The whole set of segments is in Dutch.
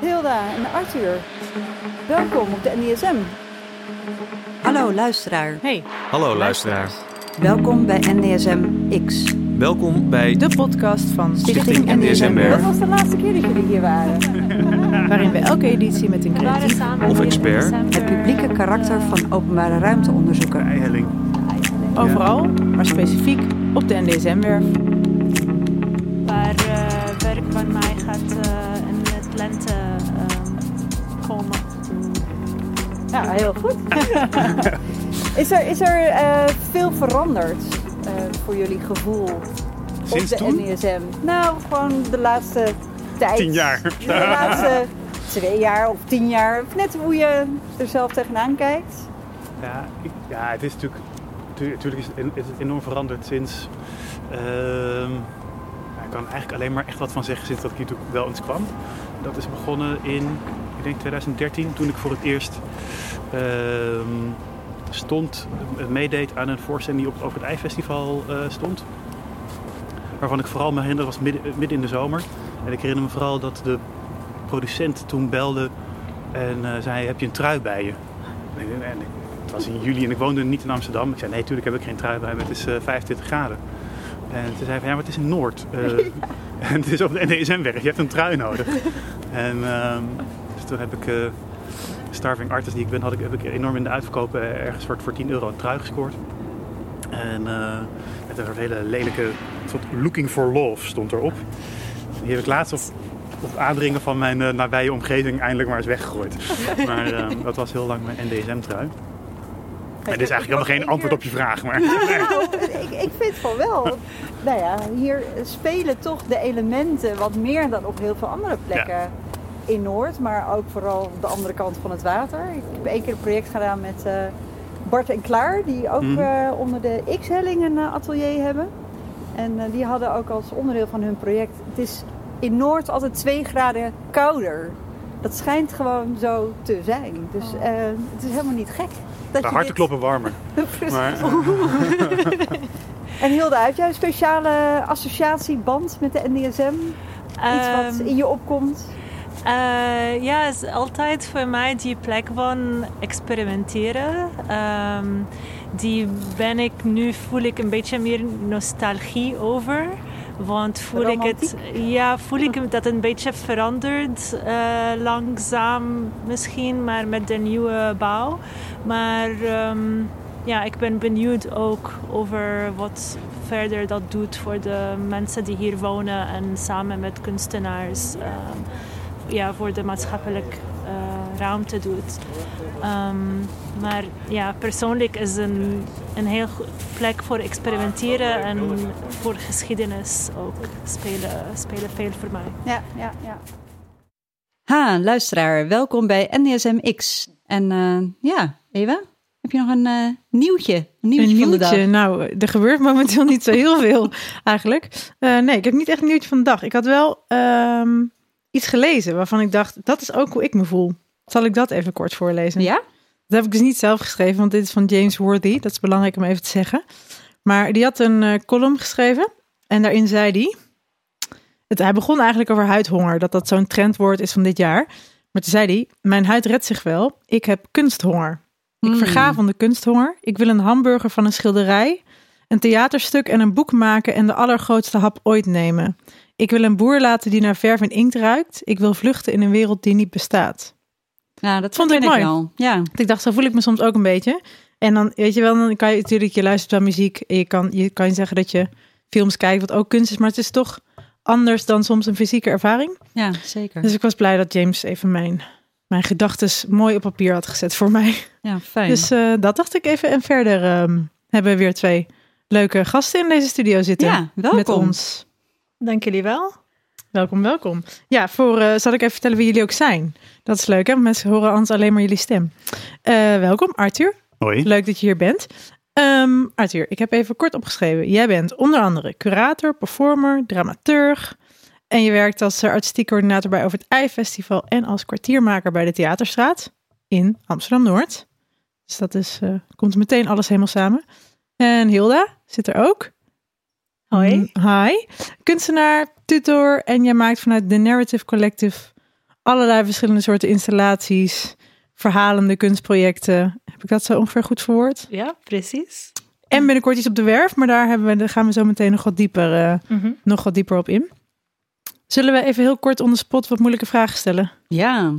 Hilda en Arthur, welkom op de NDSM. Hallo luisteraar. Hey, Hallo luisteraar. Welkom bij NDSM X. Welkom bij de podcast van Stichting NDSM Dat Werf was de laatste keer dat jullie hier waren. waarin we elke editie met een creatief of expert Het publieke karakter van openbare ruimte onderzoeken. Eihelling. overal, maar specifiek op de NDSM-werf. waar eh, werk van mij gaat eh, lente ehm, komen. Ja, heel goed. is er, is er eh, veel veranderd eh, voor jullie gevoel Sinds op de toen? NDSM? Nou, gewoon de laatste tijd. Tien jaar. De laatste twee jaar of tien jaar. Net hoe je er zelf tegenaan kijkt. Ja, ik- ja, het is natuurlijk, tu- natuurlijk is, het, is het enorm veranderd sinds. ehm, ik kan eigenlijk alleen maar echt wat van zeggen sinds dat ik hier natuurlijk wel eens kwam. Dat is begonnen in, ik denk 2013, toen ik voor het eerst ehm, stond, eh, meedeed aan een voorstelling die op, over het IJfestival eh stond. Waarvan ik vooral me herinner, was midden, midden in de zomer. En ik herinner me vooral dat de producent toen belde en eh, zei, heb je een trui bij je? En ik- het was in juli en ik woonde niet in Amsterdam. Ik zei, nee, natuurlijk heb ik geen trui bij me, het is eh, 25 graden. En toen zei van, ja, maar het is in Noord. En het is op de NDSM-werk, je hebt een trui nodig. en ehm, dus toen heb ik, eh, starving artist die ik ben, had ik, heb ik enorm in de uitverkoop eh, ergens voor, voor 10 euro een trui gescoord. En eh, met een soort hele lelijke, soort looking for love stond erop. Die heb ik laatst op, op aandringen van mijn eh, nabije omgeving eindelijk maar eens weggegooid. maar eh, dat was heel lang mijn NDSM-trui. Dit is eigenlijk helemaal geen antwoord op je vraag, maar... Nou, ik, ik vind van wel. Nou ja, hier spelen toch de elementen wat meer dan op heel veel andere plekken in Noord. Maar ook vooral de andere kant van het water. Ik heb één keer een project gedaan met eh, Bart en Klaar. Die ook Mhm. eh, onder de X-helling een eh, atelier hebben. En die hadden ook als onderdeel van hun project... Het is in Noord altijd twee graden kouder. Dat schijnt gewoon zo te zijn. Dus eh, het is helemaal niet gek. Dat De harten dit- kloppen warmer. Maar, En Hilde, heb jij een speciale associatieband met de NDSM? Iets wat Ehm, in je opkomt? eh, ja, het is altijd voor mij die plek van experimenteren. Ehm, die ben ik nu, voel ik een beetje meer nostalgie over. Want voel ik het, ja, voel ik dat een beetje verandert, eh, langzaam misschien, maar met de nieuwe bouw. Maar ehm, ja, ik ben benieuwd ook over wat verder dat doet voor de mensen die hier wonen en samen met kunstenaars ehm, ja, voor de maatschappelijk eh, ruimte doet. Ehm, maar ja, persoonlijk is een, een heel plek voor experimenteren en voor geschiedenis ook spelen, spelen veel voor mij. Ja, ja, ja. Ha, luisteraar, welkom bij NDSM X. En eh, ja, Eva, heb je nog een eh, nieuwtje? Een nieuwtje, Een van de dag? nieuwtje. Nou, er gebeurt momenteel niet zo heel veel eigenlijk. Eh, nee, ik heb niet echt een nieuwtje van de dag. Ik had wel ehm, iets gelezen waarvan ik dacht, dat is ook hoe ik me voel. Zal ik dat even kort voorlezen? Ja? Dat heb ik dus niet zelf geschreven, want dit is van James Worthy. Dat is belangrijk om even te zeggen. Maar die had een eh, column geschreven. En daarin zei hij... Het, hij begon eigenlijk over huidhonger. Dat dat zo'n trendwoord is van dit jaar. Maar toen zei hij... Mijn huid redt zich wel. Ik heb kunsthonger. Ik Hmm. verga van de kunsthonger. Ik wil een hamburger van een schilderij. Een theaterstuk en een boek maken. En de allergrootste hap ooit nemen. Ik wil een boer laten die naar verf en inkt ruikt. Ik wil vluchten in een wereld die niet bestaat. Nou, dat Vond ik ik mooi. wel. Ja. Want ik dacht, zo voel ik me soms ook een beetje. En dan, weet je wel, dan kan je natuurlijk, je luistert naar muziek. En je kan, je kan zeggen dat je films kijkt, wat ook kunst is. Maar het is toch anders dan soms een fysieke ervaring. ja, zeker. Dus ik was blij dat James even mijn, mijn gedachten mooi op papier had gezet voor mij. Ja, fijn. Dus eh, dat dacht ik even. En verder ehm, hebben we weer twee leuke gasten in deze studio zitten. ja, welkom. Met ons. Dank jullie wel. Welkom, welkom. Ja, voor, eh, zal ik even vertellen wie jullie ook zijn? Dat is leuk, hè? Mensen horen anders alleen maar jullie stem. Eh, welkom, Arthur. hoi. Leuk dat je hier bent. Ehm, Arthur, ik heb even kort opgeschreven. Jij bent onder andere curator, performer, dramaturg. En je werkt als eh, artistiek coördinator bij Over het Ei Festival en als kwartiermaker bij de Theaterstraat in Amsterdam-Noord. Dus dat is, komt meteen alles helemaal samen. En Hilda zit er ook. Hoi. Mm, Hi. Kunstenaar, tutor en jij maakt vanuit The Narrative Collective allerlei verschillende soorten installaties, verhalende kunstprojecten. Heb ik dat zo ongeveer goed verwoord? Ja, precies. En binnenkort iets op de werf, maar daar, hebben we, daar gaan we zo meteen nog wat dieper, eh, Mhm. nog wat dieper op in. Zullen we even heel kort on the spot wat moeilijke vragen stellen? Ja.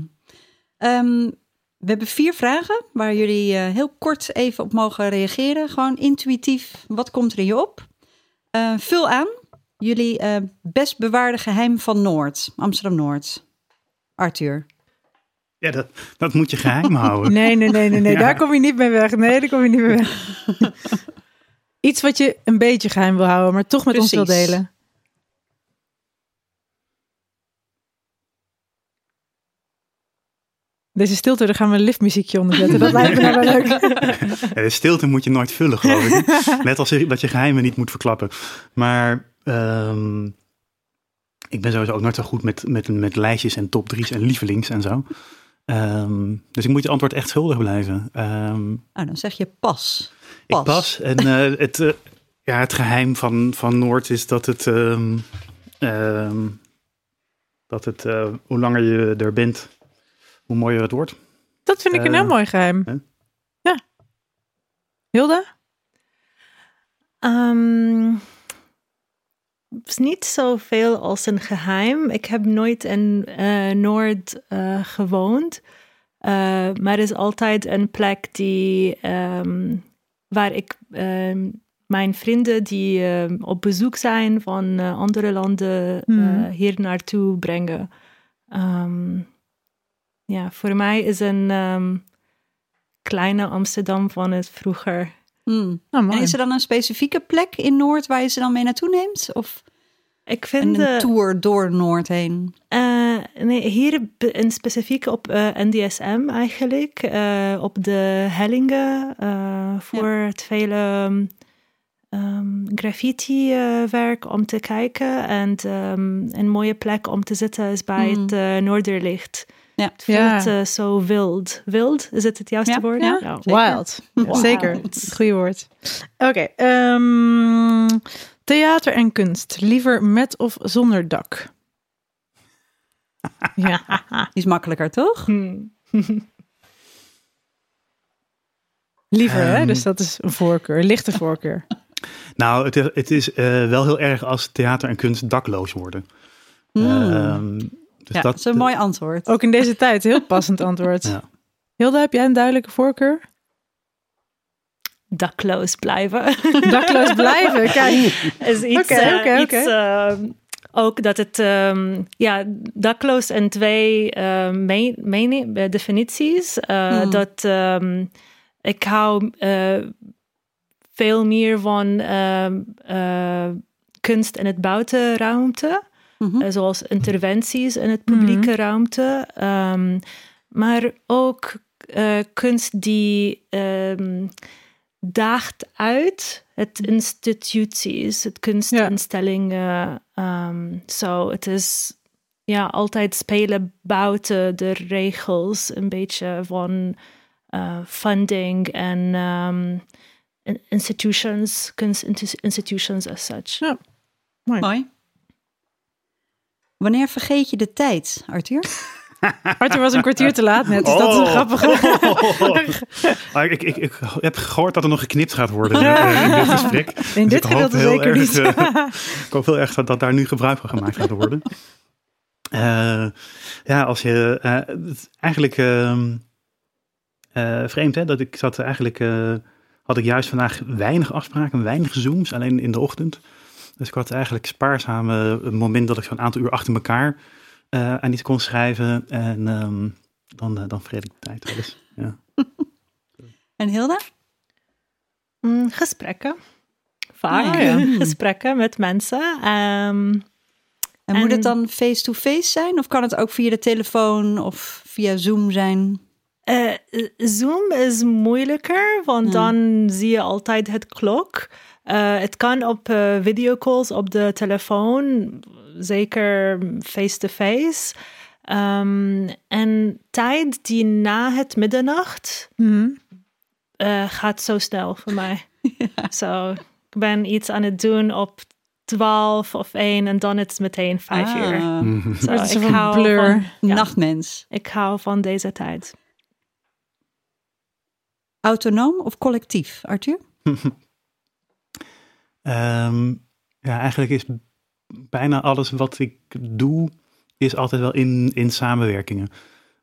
Ehm, we hebben vier vragen waar jullie eh, heel kort even op mogen reageren. Gewoon intuïtief, wat komt er in je op? Eh, vul aan. Jullie eh, best bewaarde geheim van Noord, Amsterdam-Noord. Arthur. Ja, dat, dat moet je geheim houden. Nee, nee, nee, nee, nee. Ja. daar kom je niet mee weg. Nee, daar kom je niet mee weg. Iets wat je een beetje geheim wil houden, maar toch met ons wil delen. Deze stilte, daar gaan we een liftmuziekje onder zetten. Dat lijkt me nou wel leuk. Ja, de stilte moet je nooit vullen, geloof ik. Net als je- dat je geheimen niet moet verklappen. Maar ehm, ik ben sowieso ook nooit zo goed met, met, met lijstjes en top drie's en lievelings en zo. Ehm, dus ik moet je antwoord echt schuldig blijven. Ehm, Nou, dan zeg je pas. ik pas. En eh, het, eh, ja, het geheim van, van Noord is dat het... ehm, ehm, dat het, eh, hoe langer je er bent, hoe mooier het wordt. Dat vind ik een Eh, heel mooi geheim. hè? Ja. Hilda? Ehm, het is niet zoveel als een geheim. Ik heb nooit in eh, Noord eh, gewoond. Eh, maar er is altijd een plek die, ehm, waar ik ehm, mijn vrienden die op bezoek zijn van eh, andere landen Hmm. eh, hier naartoe brengen. Ehm, ja, voor mij is een ehm, kleine Amsterdam van het vroeger. Hmm. Oh, mooi. En is er dan een specifieke plek in Noord waar je ze dan mee naartoe neemt? Of Ik vind een de, tour door Noord heen? Eh, nee, hier in specifiek op eh, NDSM eigenlijk. eh, op de hellingen eh, voor het vele ehm, graffiti-werk om te kijken. En ehm, een mooie plek om te zitten is bij Mm. het Noorderlicht. Ja. Het voelt Ja. eh, zo wild. Wild, is het het juiste Ja, woord? ja. Ja. Wild. Zeker. Goeie woord. Oké. ehm, theater en kunst. Liever met of zonder dak? ja. Die is makkelijker, toch? Hmm. Liever, hè? Ehm. Dus dat is een voorkeur. Een lichte voorkeur. Nou, het, is- het is eh, wel heel erg als theater en kunst dakloos worden. Ehm, dus ja, dat, is een mooi antwoord. Ook in deze tijd. Heel passend antwoord. Ja. Hilda, heb jij een duidelijke voorkeur? Dakloos blijven. Dakloos blijven. Kijk. is iets, eh, iets, ehm, ook dat het ehm, ja, dakloos en twee ehm, me- eh, definities. eh, Hmm. Dat ehm, ik hou eh, veel meer van ehm, eh, kunst in het buitenruimte. Mhm. Eh, zoals interventies in het publieke ruimte. Ehm, maar ook eh, kunst die ehm, daagt uit het instituties, het kunstinstellingen. Ehm, Zo, het is ja, altijd spelen buiten de regels, een beetje van eh, funding en in- institutions, kunstinstitutions as such. Mooi. Wanneer vergeet je de tijd, Arthur? Arthur was een kwartier te laat net, dus dat is een Oh. grappige. Maar ik, ik, ik heb gehoord dat er nog geknipt gaat worden eh, in dit gesprek. In Dus dit ik hoop gedeelte heel zeker erg, niet. eh, ik hoop heel erg dat, dat daar nu gebruik van gemaakt gaat worden. Eh, ja, als je... eh, eigenlijk ehm, eh, vreemd, hè? Dat ik zat eigenlijk... eh, had ik juist vandaag weinig afspraken, weinig zooms, alleen in de ochtend. Dus ik had eigenlijk spaarzaam eh, een moment dat ik zo'n aantal uur achter elkaar eh, aan iets kon schrijven. En ehm, dan, eh, dan vergeet ik de tijd wel eens. Ja. En Hilda? Mm, gesprekken. Vaak Ah, ja. gesprekken met mensen. Ehm, En, moet het dan face-to-face zijn? Of kan het ook via de telefoon of via Zoom zijn? eh, Zoom is moeilijker, want Ja. dan zie je altijd het klok. Eh, het kan op eh, videocalls op de telefoon, zeker face-to-face. Ehm, en tijd die na het middernacht Mhm. eh, gaat zo snel voor mij. Zo, ik ben iets aan het doen op twaalf of één en dan is het meteen vijf Ah, uur. Mhm. Is ik, een hou blur. van, ja, Nachtmens. ik hou van deze tijd. Autonoom of collectief, Arthur? Ehm, ja, eigenlijk is bijna alles wat ik doe, is altijd wel in, in samenwerkingen.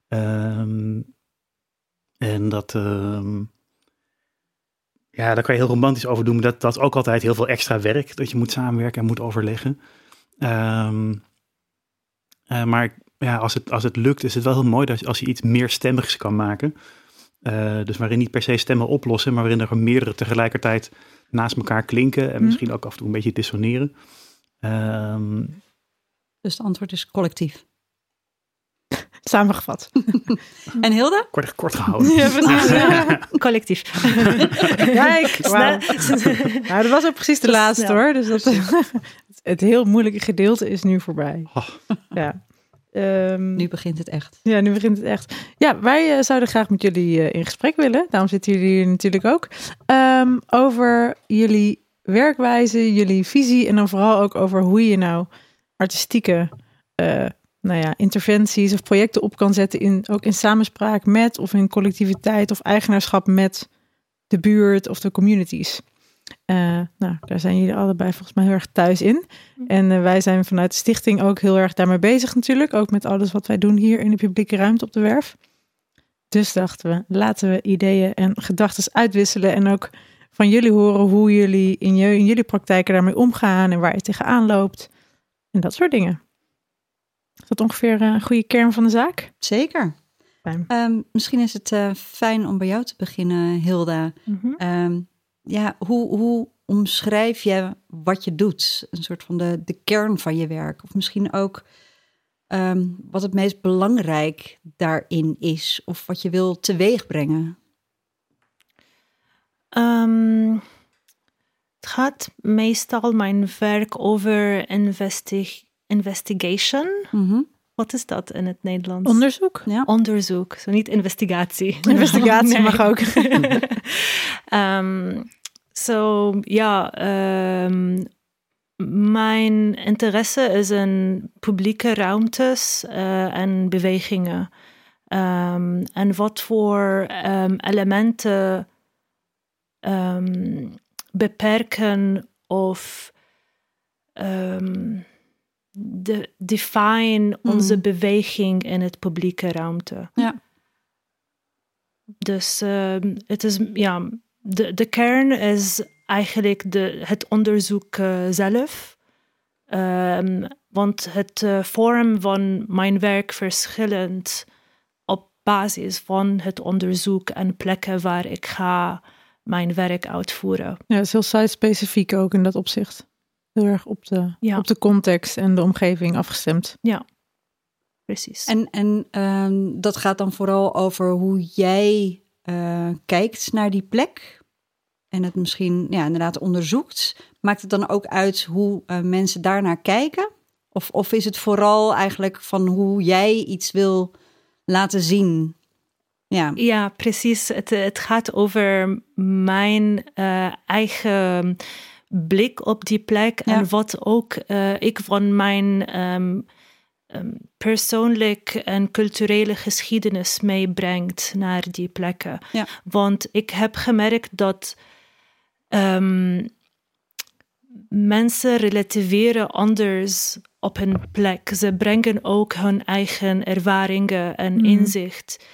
Ehm, en dat, ehm, ja, daar kan je heel romantisch over doen, maar dat, dat is ook altijd heel veel extra werk, dat je moet samenwerken en moet overleggen. Eh, maar ja, als het, als het lukt, is het wel heel mooi dat, als je iets meer stemmigs kan maken. Eh, dus waarin niet per se stemmen oplossen, maar waarin er meerdere tegelijkertijd naast elkaar klinken en Mhm. misschien ook af en toe een beetje dissoneren. Ehm, Dus het antwoord is collectief. Samengevat. En Hilda? kort, kort gehouden. Ja. Ja. Collectief. Kijk. Nou, dat was ook precies de laatste snel. hoor. Dus dat, het heel moeilijke gedeelte is nu voorbij. Oh. Ja. Ehm, Nu begint het echt. ja, nu begint het echt. Ja, wij eh, zouden graag met jullie eh, in gesprek willen. Daarom zitten jullie hier natuurlijk ook. Ehm, over jullie werkwijze, jullie visie en dan vooral ook over hoe je nou artistieke eh, nou ja, interventies of projecten op kan zetten. In, ook in samenspraak met of in collectiviteit of eigenaarschap met de buurt of de communities. Eh, nou, daar zijn jullie allebei volgens mij heel erg thuis in. En eh, wij zijn vanuit de stichting ook heel erg daarmee bezig natuurlijk. Ook met alles wat wij doen hier in de publieke ruimte op de werf. Dus dachten we, laten we ideeën en gedachten uitwisselen. En ook van jullie horen hoe jullie in, je, in jullie praktijken daarmee omgaan. En waar je tegenaan loopt. En dat soort dingen. Is dat ongeveer eh, een goede kern van de zaak? Zeker. Ehm, misschien is het eh, fijn om bij jou te beginnen, Hilda. Ehm, ja, hoe, hoe omschrijf je wat je doet? Een soort van de, de kern van je werk. Of misschien ook ehm, wat het meest belangrijk daarin is. Of wat je wil teweegbrengen. Ehm, het gaat meestal mijn werk over investi- investigation. Mhm. Wat is dat in het Nederlands? Onderzoek. Ja. Onderzoek, zo niet investigatie. Investigatie Nee. mag ook. Ehm, Zo ja, ehm, mijn interesse is in publieke ruimtes eh, en bewegingen. Ehm, en wat voor ehm, elementen ehm, beperken of de, define onze Mhm. beweging in het publieke ruimte. Ja. Dus ehm, het is, ja, de, de kern is eigenlijk de, het onderzoek eh, zelf. Ehm, want het eh, vorm van mijn werk verschillend op basis van het onderzoek en plekken waar ik ga mijn werk uitvoeren. Ja, het is heel site-specifiek ook in dat opzicht. Heel erg op de, Ja. op de context en de omgeving afgestemd. Precies. En, en ehm, dat gaat dan vooral over hoe jij eh, kijkt naar die plek. En het misschien ja, inderdaad onderzoekt. Maakt het dan ook uit hoe eh, mensen daarnaar kijken? Of, of is het vooral eigenlijk van hoe jij iets wil laten zien? Ja, Ja, precies. Het, het gaat over mijn eh, eigen blik op die plek Ja. en wat ook eh, ik van mijn ehm, ehm, persoonlijk en culturele geschiedenis meebrengt naar die plekken. Ja. Want ik heb gemerkt dat ehm, mensen relativeren anders op hun plek. Ze brengen ook hun eigen ervaringen en Mhm. inzicht.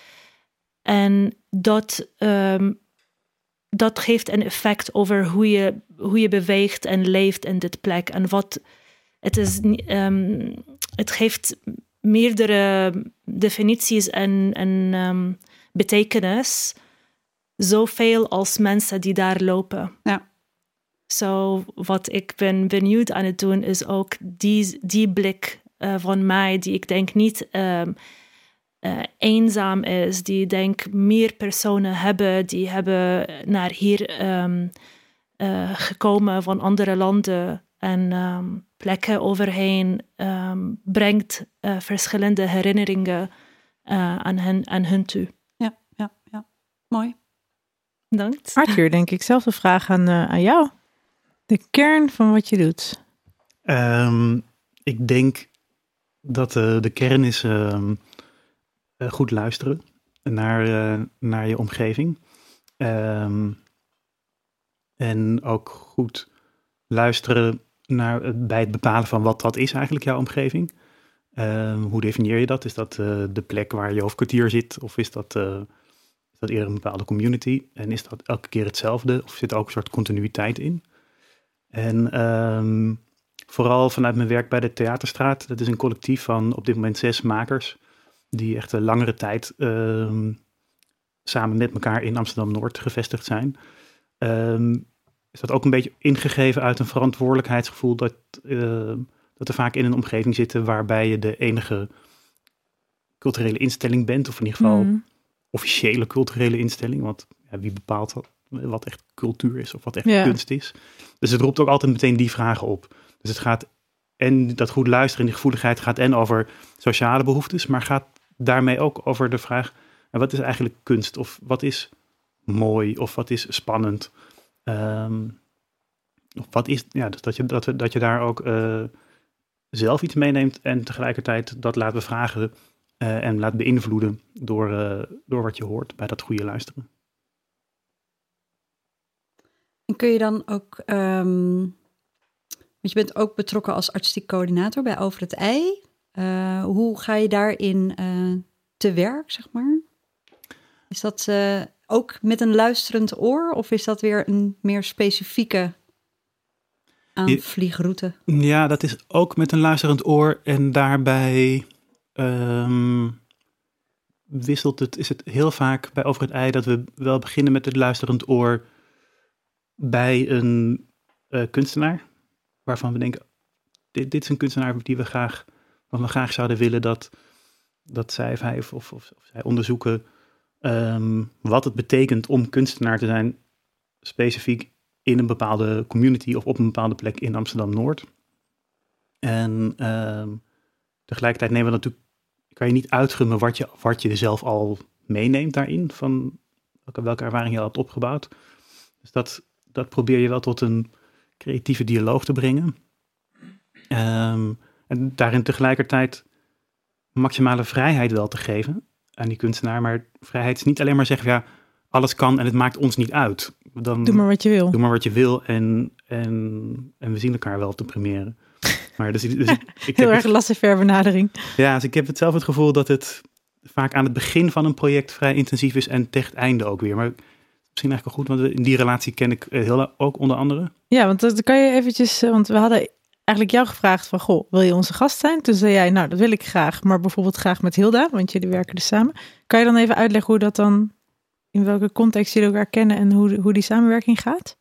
En dat, dat geeft een effect over hoe je, hoe je beweegt en leeft in dit plek. En wat het is, ehm, het geeft meerdere definities en, en ehm, betekenis. Zoveel als mensen die daar lopen. Ja. Zo, wat ik ben benieuwd aan het doen, is ook die, die blik eh, van mij, die ik denk niet ehm, eh, eenzaam is, die denk meer personen hebben, die hebben naar hier ehm, eh, gekomen van andere landen en ehm, plekken overheen, ehm, brengt eh, verschillende herinneringen eh, aan, hen, aan hun toe. ja, ja, ja. Mooi. Dank. Arthur, denk ik zelf de vraag aan, eh, aan jou. De kern van wat je doet. Ehm, ik denk dat eh, de kern is goed luisteren naar, eh, naar je omgeving. Ehm, en ook goed luisteren naar, bij het bepalen van wat dat is eigenlijk jouw omgeving. Ehm, hoe definieer je dat? Is dat eh, de plek waar je hoofdkwartier zit? Of is dat, eh, is dat eerder een bepaalde community? En is dat elke keer hetzelfde? Of zit er ook een soort continuïteit in? En ehm, vooral vanuit mijn werk bij de Theaterstraat. Dat is een collectief van op dit moment zes makers. Die echt een langere tijd ehm, samen met elkaar in Amsterdam-Noord gevestigd zijn. Ehm, is dat ook een beetje ingegeven uit een verantwoordelijkheidsgevoel dat, eh, dat er vaak in een omgeving zitten waarbij je de enige culturele instelling bent, of in ieder geval Mm. officiële culturele instelling. Want ja, wie bepaalt wat, wat echt cultuur is of wat echt Ja. kunst is? Dus het roept ook altijd meteen die vragen op. Dus het gaat en dat goed luisteren en die gevoeligheid gaat en over sociale behoeftes, maar gaat daarmee ook over de vraag: wat is eigenlijk kunst? Of wat is mooi? Of wat is spannend? Ehm, of wat is, ja, dat je, dat, dat je daar ook eh, zelf iets meeneemt en tegelijkertijd dat laat bevragen eh, en laat beïnvloeden door, eh, door wat je hoort bij dat goede luisteren. En kun je dan ook, ehm, want je bent ook betrokken als artistiek coördinator bij Over het Ei. Eh, hoe ga je daarin eh, te werk, zeg maar? Is dat eh, ook met een luisterend oor of is dat weer een meer specifieke aanvliegroute? Ja, dat is ook met een luisterend oor en daarbij ehm, wisselt het, is het heel vaak bij Over het Ei dat we wel beginnen met het luisterend oor bij een kunstenaar, waarvan we denken, dit, dit is een kunstenaar die we graag, wat we graag zouden willen dat, dat zij of hij of, of, zij onderzoeken ehm, wat het betekent om kunstenaar te zijn, specifiek in een bepaalde community of op een bepaalde plek in Amsterdam-Noord. En ehm, tegelijkertijd nemen we natuurlijk, kan je niet uitgummen wat je, wat je zelf al meeneemt daarin, van welke, welke ervaring je al hebt opgebouwd. Dus dat, dat probeer je wel tot een creatieve dialoog te brengen. Ehm, en daarin tegelijkertijd maximale vrijheid wel te geven aan die kunstenaar. Maar vrijheid is niet alleen maar zeggen, ja, alles kan en het maakt ons niet uit. Dan, Doe maar wat je wil. doe maar wat je wil en, en, en we zien elkaar wel op de première. Maar dus, dus ik, ik Heel heb erg het, laissez-faire benadering. ja, dus ik heb het zelf het gevoel dat het vaak aan het begin van een project vrij intensief is en tegen het einde ook weer. Maar misschien eigenlijk wel goed, want in die relatie ken ik eh, heel ook onder andere. Ja, want dat kan je eventjes, eh, want we hadden eigenlijk jou gevraagd van, goh, wil je onze gast zijn? Toen zei jij, nou, dat wil ik graag, maar bijvoorbeeld graag met Hilda, want jullie werken dus samen. Kan je dan even uitleggen hoe dat dan, in welke context jullie elkaar kennen en hoe, hoe die samenwerking gaat?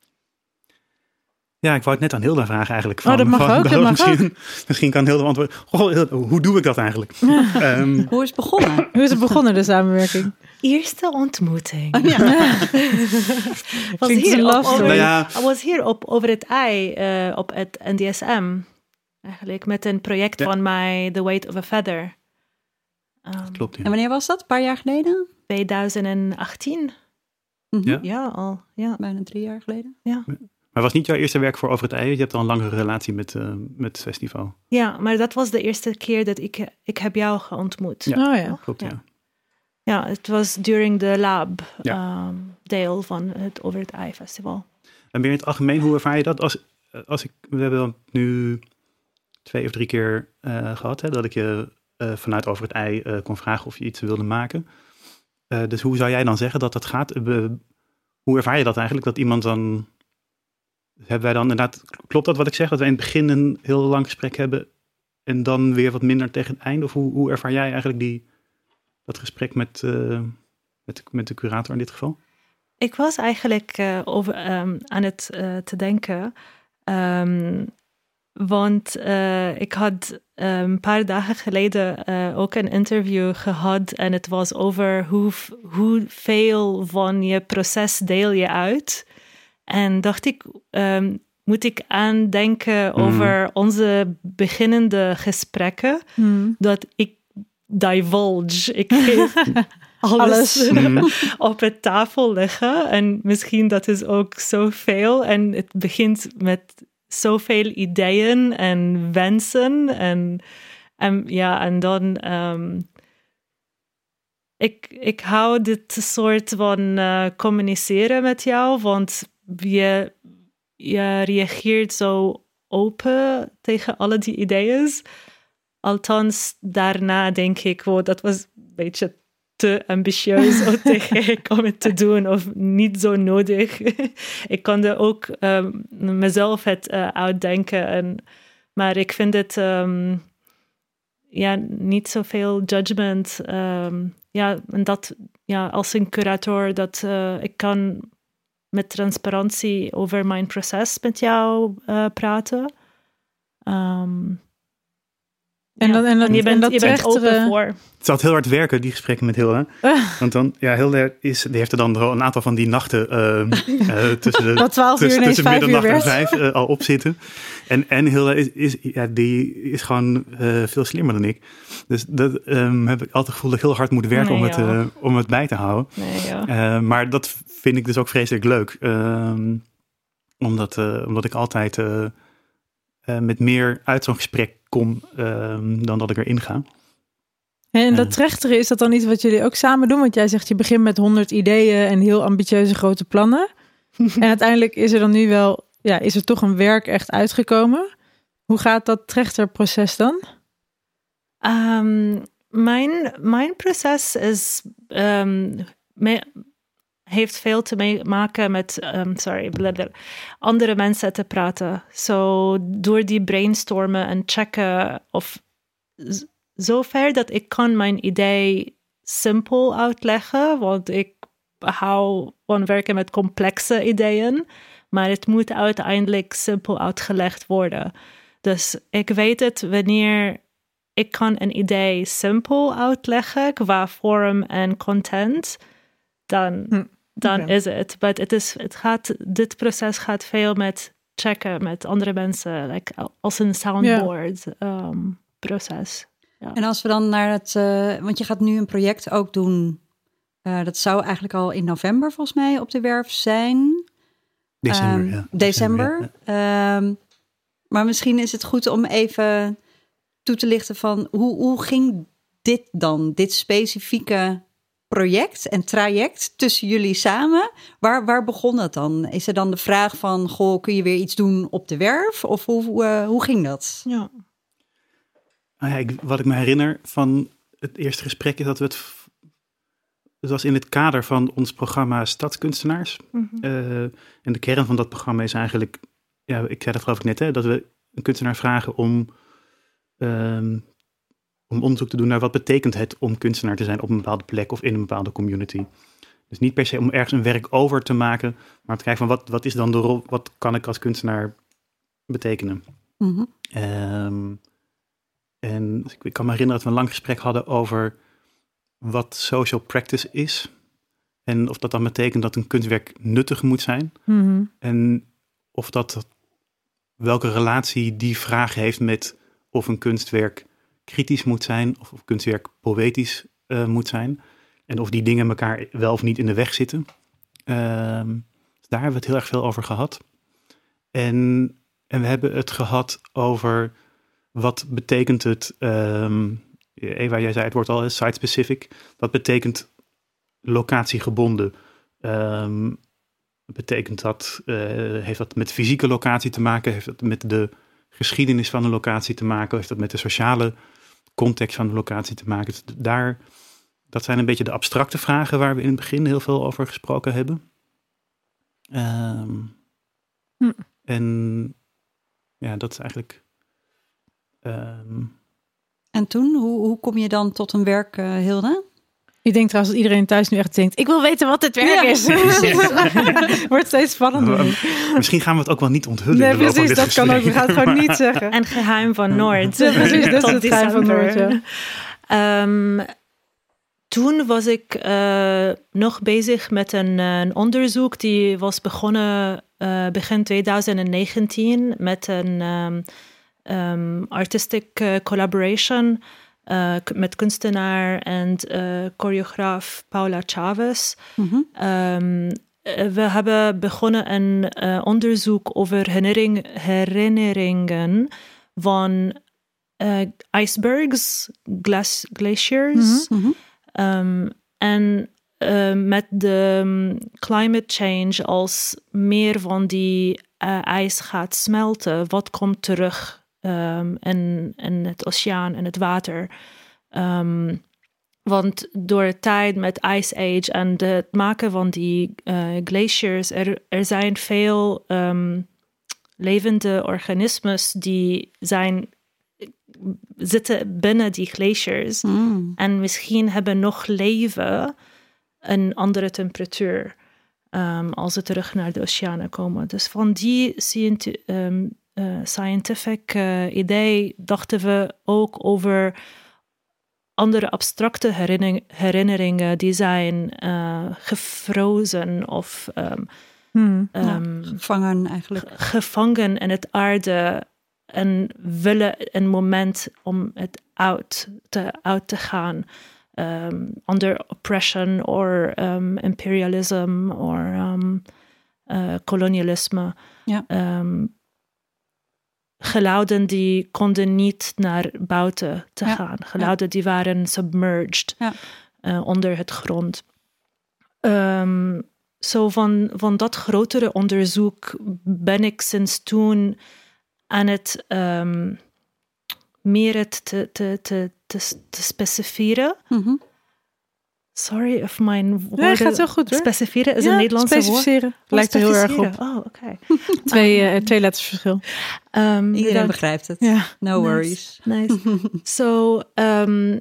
Ja, ik wou het net aan Hilda vragen eigenlijk. Oh, dat mag van- ook, dat mag misschien, misschien kan Hilda antwoorden. Goh, Hilda, hoe doe ik dat eigenlijk? Ehm, Hoe is het begonnen? Hoe is het begonnen, de samenwerking? Eerste ontmoeting. Oh, ja. was hier op, over. Nou ja. I was hier op over het ei eh, op het NDSM. Eigenlijk met een project Ja. van mij, The Weight of a Feather. Ehm, klopt, ja. En wanneer was dat? Een paar jaar geleden? 2018. Mhm. Ja. Ja, al. Ja. Bijna drie jaar geleden. Maar was niet jouw eerste werk voor Over het Ei? Je hebt al een langere relatie met, eh, met het festival. ja, maar dat was de eerste keer dat ik, ik heb jou geontmoet. Ja. Oh ja. Klopt, ja. Ja. Het was during the lab Ja. ehm, deel van het Over het Ei Festival. En meer in het algemeen, hoe ervaar je dat? Als, als ik, we hebben nu twee of drie keer eh, gehad, hè, dat ik je eh, vanuit Over het Ei eh, kon vragen of je iets wilde maken. Dus hoe zou jij dan zeggen dat dat gaat? Hoe ervaar je dat eigenlijk? Dat iemand dan, hebben wij dan inderdaad, klopt dat wat ik zeg? Dat wij in het begin een heel lang gesprek hebben en dan weer wat minder tegen het einde? Of hoe, hoe ervaar jij eigenlijk die, dat gesprek met, eh, met, de, met de curator in dit geval? Ik was eigenlijk eh, over, ehm, aan het eh, te denken. ehm, want eh, ik had eh, een paar dagen geleden eh, ook een interview gehad. En het was over hoe, hoeveel van je proces deel je uit. En dacht ik, ehm, moet ik aandenken Mhm. over onze beginnende gesprekken. Hmm. Dat ik divulge. Ik geef alles, Alles. Mhm. op het tafel leggen. En misschien dat is ook zoveel. En het begint met zoveel ideeën en wensen. En, en ja, en dan. ehm, ik, ik hou dit soort van eh, communiceren met jou, want je, je reageert zo open tegen alle die ideeën. Althans, daarna denk ik, wow, dat was een beetje te ambitieus om te gek om het te doen of niet zo nodig. ik kon er ook ehm, mezelf het eh, uitdenken. En, maar ik vind het ehm, ja, niet zoveel judgment. ehm, ja, en dat ja, als een curator, dat eh, ik kan met transparantie over mijn proces met jou eh, praten. Ehm, En ja. dan- en dan- je en bent, dat je bent open trechtere- voor. Het zat heel hard werken, die gesprekken met Hilde. Ah. Want dan, ja, Hilde is, die heeft er dan een aantal van die nachten ehm, eh, tussen, de, Dat 12 uur tussen, ineens tussen 5 uur middernacht en vijf eh, al op zitten. En, en Hilde is, is, ja, die is gewoon eh, veel slimmer dan ik. Dus dat ehm, heb ik altijd het gevoel dat ik heel hard moet werken om, het, eh, om het bij te houden. Nee, ja. Eh, maar dat vind ik dus ook vreselijk leuk. Ehm, omdat, eh, omdat ik altijd eh, eh, met meer uit zo'n gesprek kom ehm, dan dat ik erin ga. En dat trechteren, is dat dan iets wat jullie ook samen doen? Want jij zegt je begint met 100 ideeën en heel ambitieuze grote plannen. en uiteindelijk is er dan nu wel, ja, is er toch een werk echt uitgekomen. Hoe gaat dat trechterproces dan? Ehm, mijn, mijn proces is, ehm, me- heeft veel te maken met ehm, sorry, andere mensen te praten. Zo door die brainstormen en checken of zover dat ik kan mijn idee simpel uitleggen, want ik hou van werken met complexe ideeën, maar het moet uiteindelijk simpel uitgelegd worden. Dus ik weet het wanneer ik kan een idee simpel uitleggen qua vorm en content, dan, Hm, dan is het. Maar het, is, het gaat, dit proces gaat veel met checken met andere mensen, like, als een soundboard ehm, proces. En als we dan naar het, eh, want je gaat nu een project ook doen. eh, dat zou eigenlijk al in november volgens mij op de werf zijn. December, Ehm, ja. December. ja. Ehm, maar misschien is het goed om even toe te lichten van hoe, hoe ging dit dan, dit specifieke project en traject tussen jullie samen? Waar, waar begon het dan? Is er dan de vraag van, goh, kun je weer iets doen op de werf? Of hoe, hoe, eh, hoe ging dat? Ja. Nou ja, ik, wat ik me herinner van het eerste gesprek is dat we het. Het was in het kader van ons programma Stadskunstenaars. Mhm. Eh, en de kern van dat programma is eigenlijk. Ja, ik zei dat geloof ik net, hè, dat we een kunstenaar vragen om. ehm, om onderzoek te doen naar wat betekent het om kunstenaar te zijn op een bepaalde plek of in een bepaalde community. Dus niet per se om ergens een werk over te maken, maar te kijken van wat, wat is dan de rol, wat kan ik als kunstenaar betekenen. Mhm. Ehm, en ik, kan me herinneren dat we een lang gesprek hadden over wat social practice is. En of dat dan betekent dat een kunstwerk nuttig moet zijn. Mhm. En of dat welke relatie die vraag heeft met of een kunstwerk kritisch moet zijn. Of kunstwerk poëtisch eh, moet zijn. En of die dingen elkaar wel of niet in de weg zitten. Ehm, dus daar hebben we het heel erg veel over gehad. En, en we hebben het gehad over wat betekent het. ehm, Eva, jij zei het wordt al site-specific. Wat betekent locatiegebonden? Ehm, betekent dat, eh, heeft dat met fysieke locatie te maken? Heeft dat met de geschiedenis van een locatie te maken? Heeft dat met de sociale context van de locatie te maken? Dus daar, dat zijn een beetje de abstracte vragen waar we in het begin heel veel over gesproken hebben. Ehm, Hm. En ja, dat is eigenlijk. ehm, En toen, hoe, hoe kom je dan tot een werk, eh, Hilde? Ik denk trouwens dat iedereen thuis nu echt denkt, ik wil weten wat dit werk Ja. is. Wordt steeds spannender. misschien gaan we het ook wel niet onthullen. Nee, precies, dit dat kan ook. We gaan het gewoon niet zeggen. En geheim van Noord. Ja, precies, dat is Tot het geheim van december. Noord, ja. Ehm, toen was ik eh, nog bezig met een, eh, een onderzoek die was begonnen eh, begin 2019 met een ehm, ehm, artistic collaboration eh, met kunstenaar en eh, choreograaf Paula Chavez. Mhm. Ehm, eh, we hebben begonnen een onderzoek over herinnering, herinneringen van icebergs, glas, glaciers. Ehm, en met de um, climate change, als meer van die eh, ijs gaat smelten, wat komt terug ehm, in, in het oceaan en het water? Ehm, want door de tijd met Ice Age en de- het maken van die eh, glaciers, er, er zijn veel ehm, levende organismes die zijn, zitten binnen die glaciers. Mm. En misschien hebben nog leven een andere temperatuur als ze terug naar de oceanen komen. Dus van die eh, scientific eh, idee dachten we ook over andere abstracte herinner- herinneringen die zijn eh, gefrozen of Hmm. ehm, Gevangen eigenlijk. gevangen in het aarde en willen een moment om het uit te, uit te gaan. Um, under oppression or um, imperialism or um, uh, kolonialisme. Ja. Um, geluiden die konden niet naar buiten te Ja. gaan. Geluiden die waren submerged uh, onder het grond. Um, zo van, van dat grotere onderzoek ben ik sinds toen aan het ehm, meer het te, te, te, te, te specifieren. Mhm. Sorry if mijn woorden... Nee, gaat heel goed hoor. Specifieren is Ja, een Nederlandse woord. specificeren. Lijkt er heel erg op. Oh, oké. Twee, eh, twee letters verschil. Ehm, Iedereen bedankt. begrijpt het. No Nice. worries. Nice. Zo, ehm,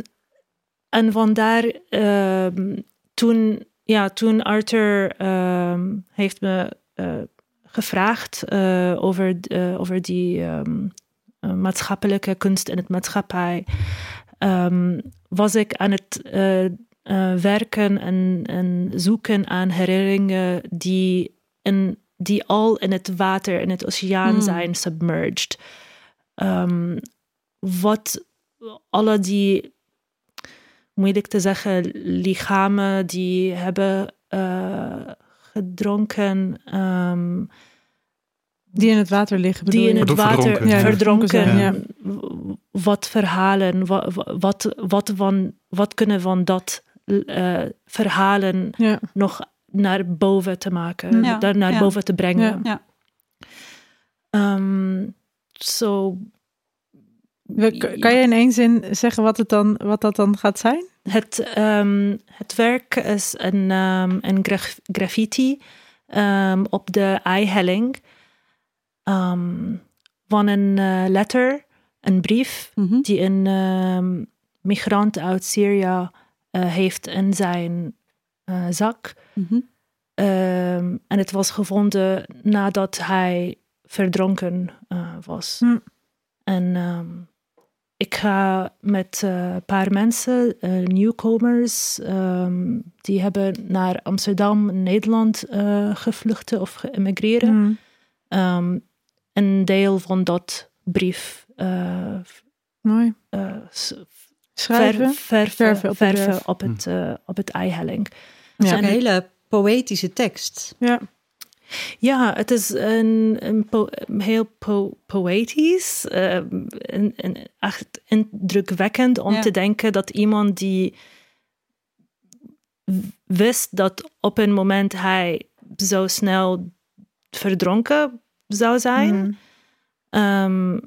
en vandaar ehm, toen, ja, toen Arthur ehm, heeft me eh, gevraagd eh, over, eh, over die ehm, maatschappelijke kunst in het maatschappij, ehm, was ik aan het eh, werken en, en zoeken aan herinneringen die, in, die al in het water, in het oceaan Hmm. zijn submerged. Ehm, wat alle die, moeilijk te zeggen, lichamen die hebben eh, gedronken, ehm, Die in het water liggen. bedoel die in je? het water verdronken. Ja, verdronken, zijn, wat verhalen, wat, wat, wat, van, wat kunnen van dat eh, verhalen Ja. nog naar boven te maken, Ja, daar naar ja. boven te brengen. Ja. Ehm, Zo We- Kan je in één zin zeggen wat, het dan, wat dat dan gaat zijn? Het, ehm, het werk is een, ehm, een graf- graffiti op de eihelling van een eh, letter, een brief, Mhm. die een migrant uit Syrië heeft in zijn eh, zak. Mhm. Ehm, en het was gevonden nadat hij verdronken eh, was. Hm. En ehm, ik ga met eh, een paar mensen, eh, nieuwkomers, ehm, die hebben naar Amsterdam, Nederland eh gevlucht of geëmigreerd. Ehm, een deel van dat brief eh, Mooi. Eh, Schrijven. ver- verven, Verven op de verven verf. op het, eh, op het eihelling. Het is Ja. een hele poëtische tekst. Ja. Ja, het is een, een po- heel po- poëtisch eh, en, en echt indrukwekkend om Ja. te denken dat iemand die wist dat op een moment hij zo snel verdronken zou zijn, Hmm. ehm,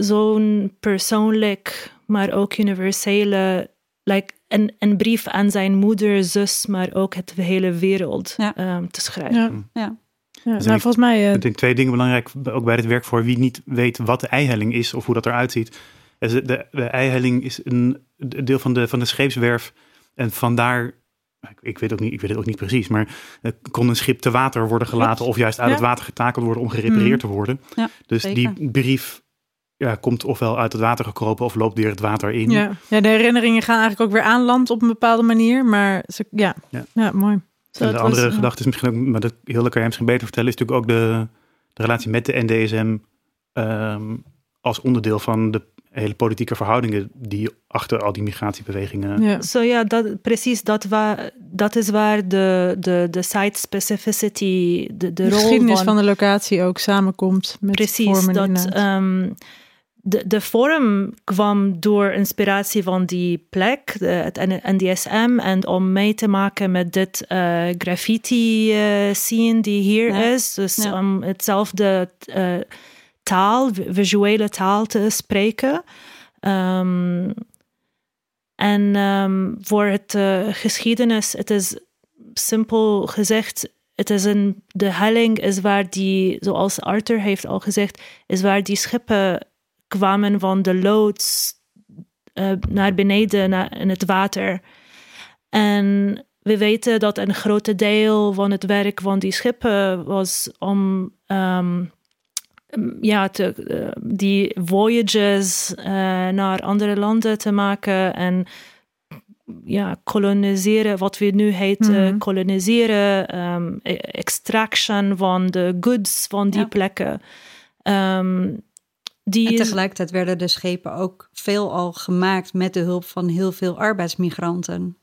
zo'n persoonlijk, maar ook universele, like een, een brief aan zijn moeder, zus, maar ook het hele wereld Ja. ehm, te schrijven. Ja. Hmm. Ja. Ja, Dus nou, ik- volgens mij... eh, Ik denk twee dingen belangrijk, ook bij dit werk, voor wie niet weet wat de eihelling is of hoe dat eruit ziet. Dus De, de, de eihelling is een deel van de, van de scheepswerf en vandaar, ik, ik, weet ook niet, ik weet het ook niet precies, maar eh, kon een schip te water worden gelaten of juist uit Ja. het water getakeld worden om gerepareerd te worden. Ja, dus zeker. die brief ja, komt ofwel uit het water gekropen of loopt weer het water in. ja. ja, de herinneringen gaan eigenlijk ook weer aan land op een bepaalde manier. Maar ze, ja. Ja. Ja. mooi. Zo, en de was, andere eh, gedachte is misschien ook, maar dat Hilde kan jij misschien beter vertellen, is natuurlijk ook de, de relatie met de NDSM ehm, als onderdeel van de hele politieke verhoudingen die achter al die migratiebewegingen. Ja. Zo ja, dat, precies. Dat, wa, dat is waar de, de, de site specificity, de, de, De rol geschiedenis van, van de locatie ook samenkomt met Precies, vormen dat inderdaad. De, de vorm kwam door inspiratie van die plek, de, het NDSM, en om mee te maken met dit eh, graffiti eh, scene die hier Ja. is. Dus Ja. om hetzelfde eh, taal, vi- visuele taal te spreken. Ehm, en ehm, voor het geschiedenis, het is simpel gezegd, het is een, de helling is waar die, zoals Arthur heeft al gezegd, is waar die schepen kwamen van de loods eh, naar beneden naar, in het water. En we weten dat een grote deel van het werk van die schepen was om ehm, ja, te, eh, die voyages eh, naar andere landen te maken en ja, koloniseren, wat we nu heet Mhm. koloniseren, ehm, e- extraction van de goods van die Ja. plekken. Ehm, die En tegelijkertijd werden de schepen ook veelal gemaakt met de hulp van heel veel arbeidsmigranten.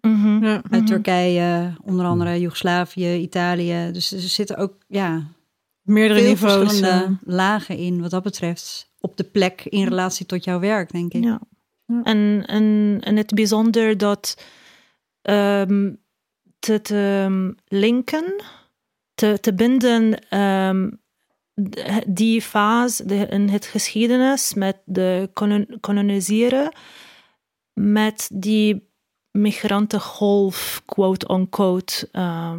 Mhm. Ja. Uit Turkije, onder andere Joegoslavië, Italië. Dus er zitten ook ja, Meerdere veel niveaus. verschillende eh. lagen in wat dat betreft. Op de plek in relatie tot jouw werk, denk ik. Ja. En, en, en het bijzonder dat ehm, te, te ehm, linken, te, te binden ehm, die fase de, in het geschiedenis met de kolon- koloniseren, met die migrantengolf, quote-unquote, eh,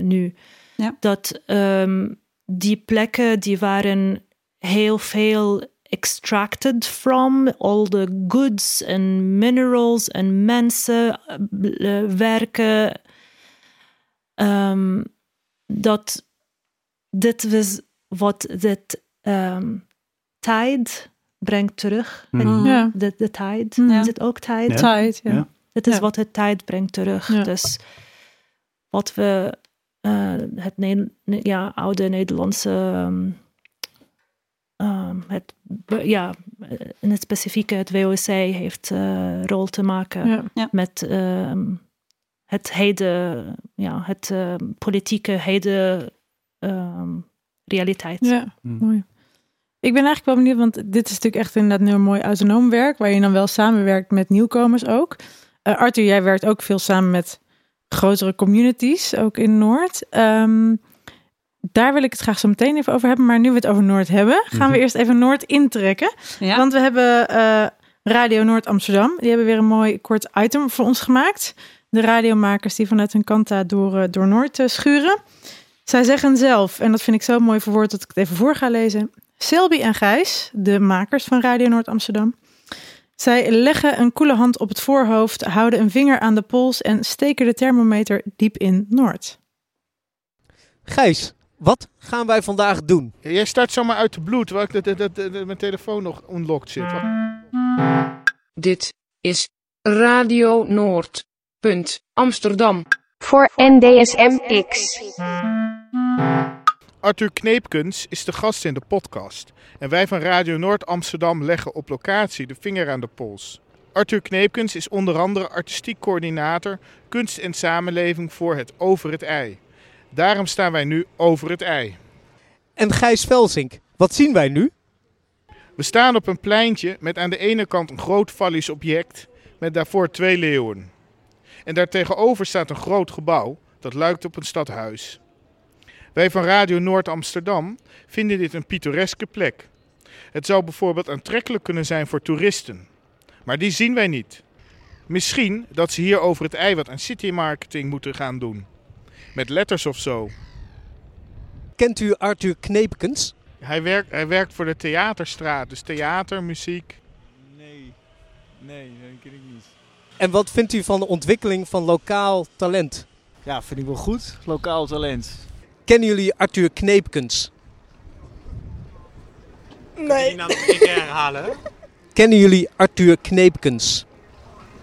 nu. Ja. Dat ehm, die plekken, die waren heel veel extracted from, all the goods en minerals en mensen, eh, werken. Ehm, dat dit was wat dit ehm, tijd brengt terug. Mhm. Ja. De, de tijd. Ja. Is het ook tijd? Ja. Tijd, ja. Ja. Het is Ja. wat het tijd brengt terug. Ja. Dus wat we eh, het ne- ne- ja, oude Nederlandse ehm, ehm, het, ja, in het specifieke het WOC heeft eh, rol te maken Ja. met ehm, het heden, ja, het politieke heden ehm, realiteit. Ja, Mm. mooi. Ik ben eigenlijk wel benieuwd, want dit is natuurlijk echt inderdaad een heel mooi autonoom werk, waar je dan wel samenwerkt met nieuwkomers ook. Eh, Arthur, jij werkt ook veel samen met grotere communities, ook in Noord. Ehm, daar wil ik het graag zo meteen even over hebben, maar nu we het over Noord hebben, gaan we Mhm. eerst even Noord intrekken. Ja. Want we hebben eh, Radio Noord Amsterdam, die hebben weer een mooi kort item voor ons gemaakt. De radiomakers die vanuit hun kanta door, eh, door Noord schuren. Zij zeggen zelf, en dat vind ik zo mooi verwoord dat ik het even voor ga lezen. Selby en Gijs, de makers van Radio Noord Amsterdam. Zij leggen een koele hand op het voorhoofd, houden een vinger aan de pols en steken de thermometer diep in Noord. Gijs, wat gaan wij vandaag doen? Jij start zomaar uit de bloed, terwijl ik dat, dat, dat, dat- mijn telefoon nog unlocked zit. Dit is Radio Noord. Punt Amsterdam. Voor NDSMX. Arthur Kneepkens is de gast in de podcast. En wij van Radio Noord Amsterdam leggen op locatie de vinger aan de pols. Arthur Kneepkens is onder andere artistiek coördinator kunst en samenleving voor het Over het Ei. Daarom staan wij nu over het ei. En Gijs Velsink, wat zien wij nu? We staan op een pleintje met aan de ene kant een groot vallisch object met daarvoor twee leeuwen. En daartegenover staat een groot gebouw dat lijkt op een stadhuis. Wij van Radio Noord Amsterdam vinden dit een pittoreske plek. Het zou bijvoorbeeld aantrekkelijk kunnen zijn voor toeristen. Maar die zien wij niet. Misschien dat ze hier over het ei wat aan citymarketing moeten gaan doen. Met letters of zo. Kent u Arthur Kneepkens? Hij werkt, hij werkt voor de theaterstraat, dus theater, muziek. Nee, nee, dat ken ik niet. En wat vindt u van de ontwikkeling van lokaal talent? Ja, vind ik wel goed. Lokaal talent. Kennen jullie Arthur Kneepkens? Nee. Die naam herhalen? Kennen jullie Arthur Kneepkens?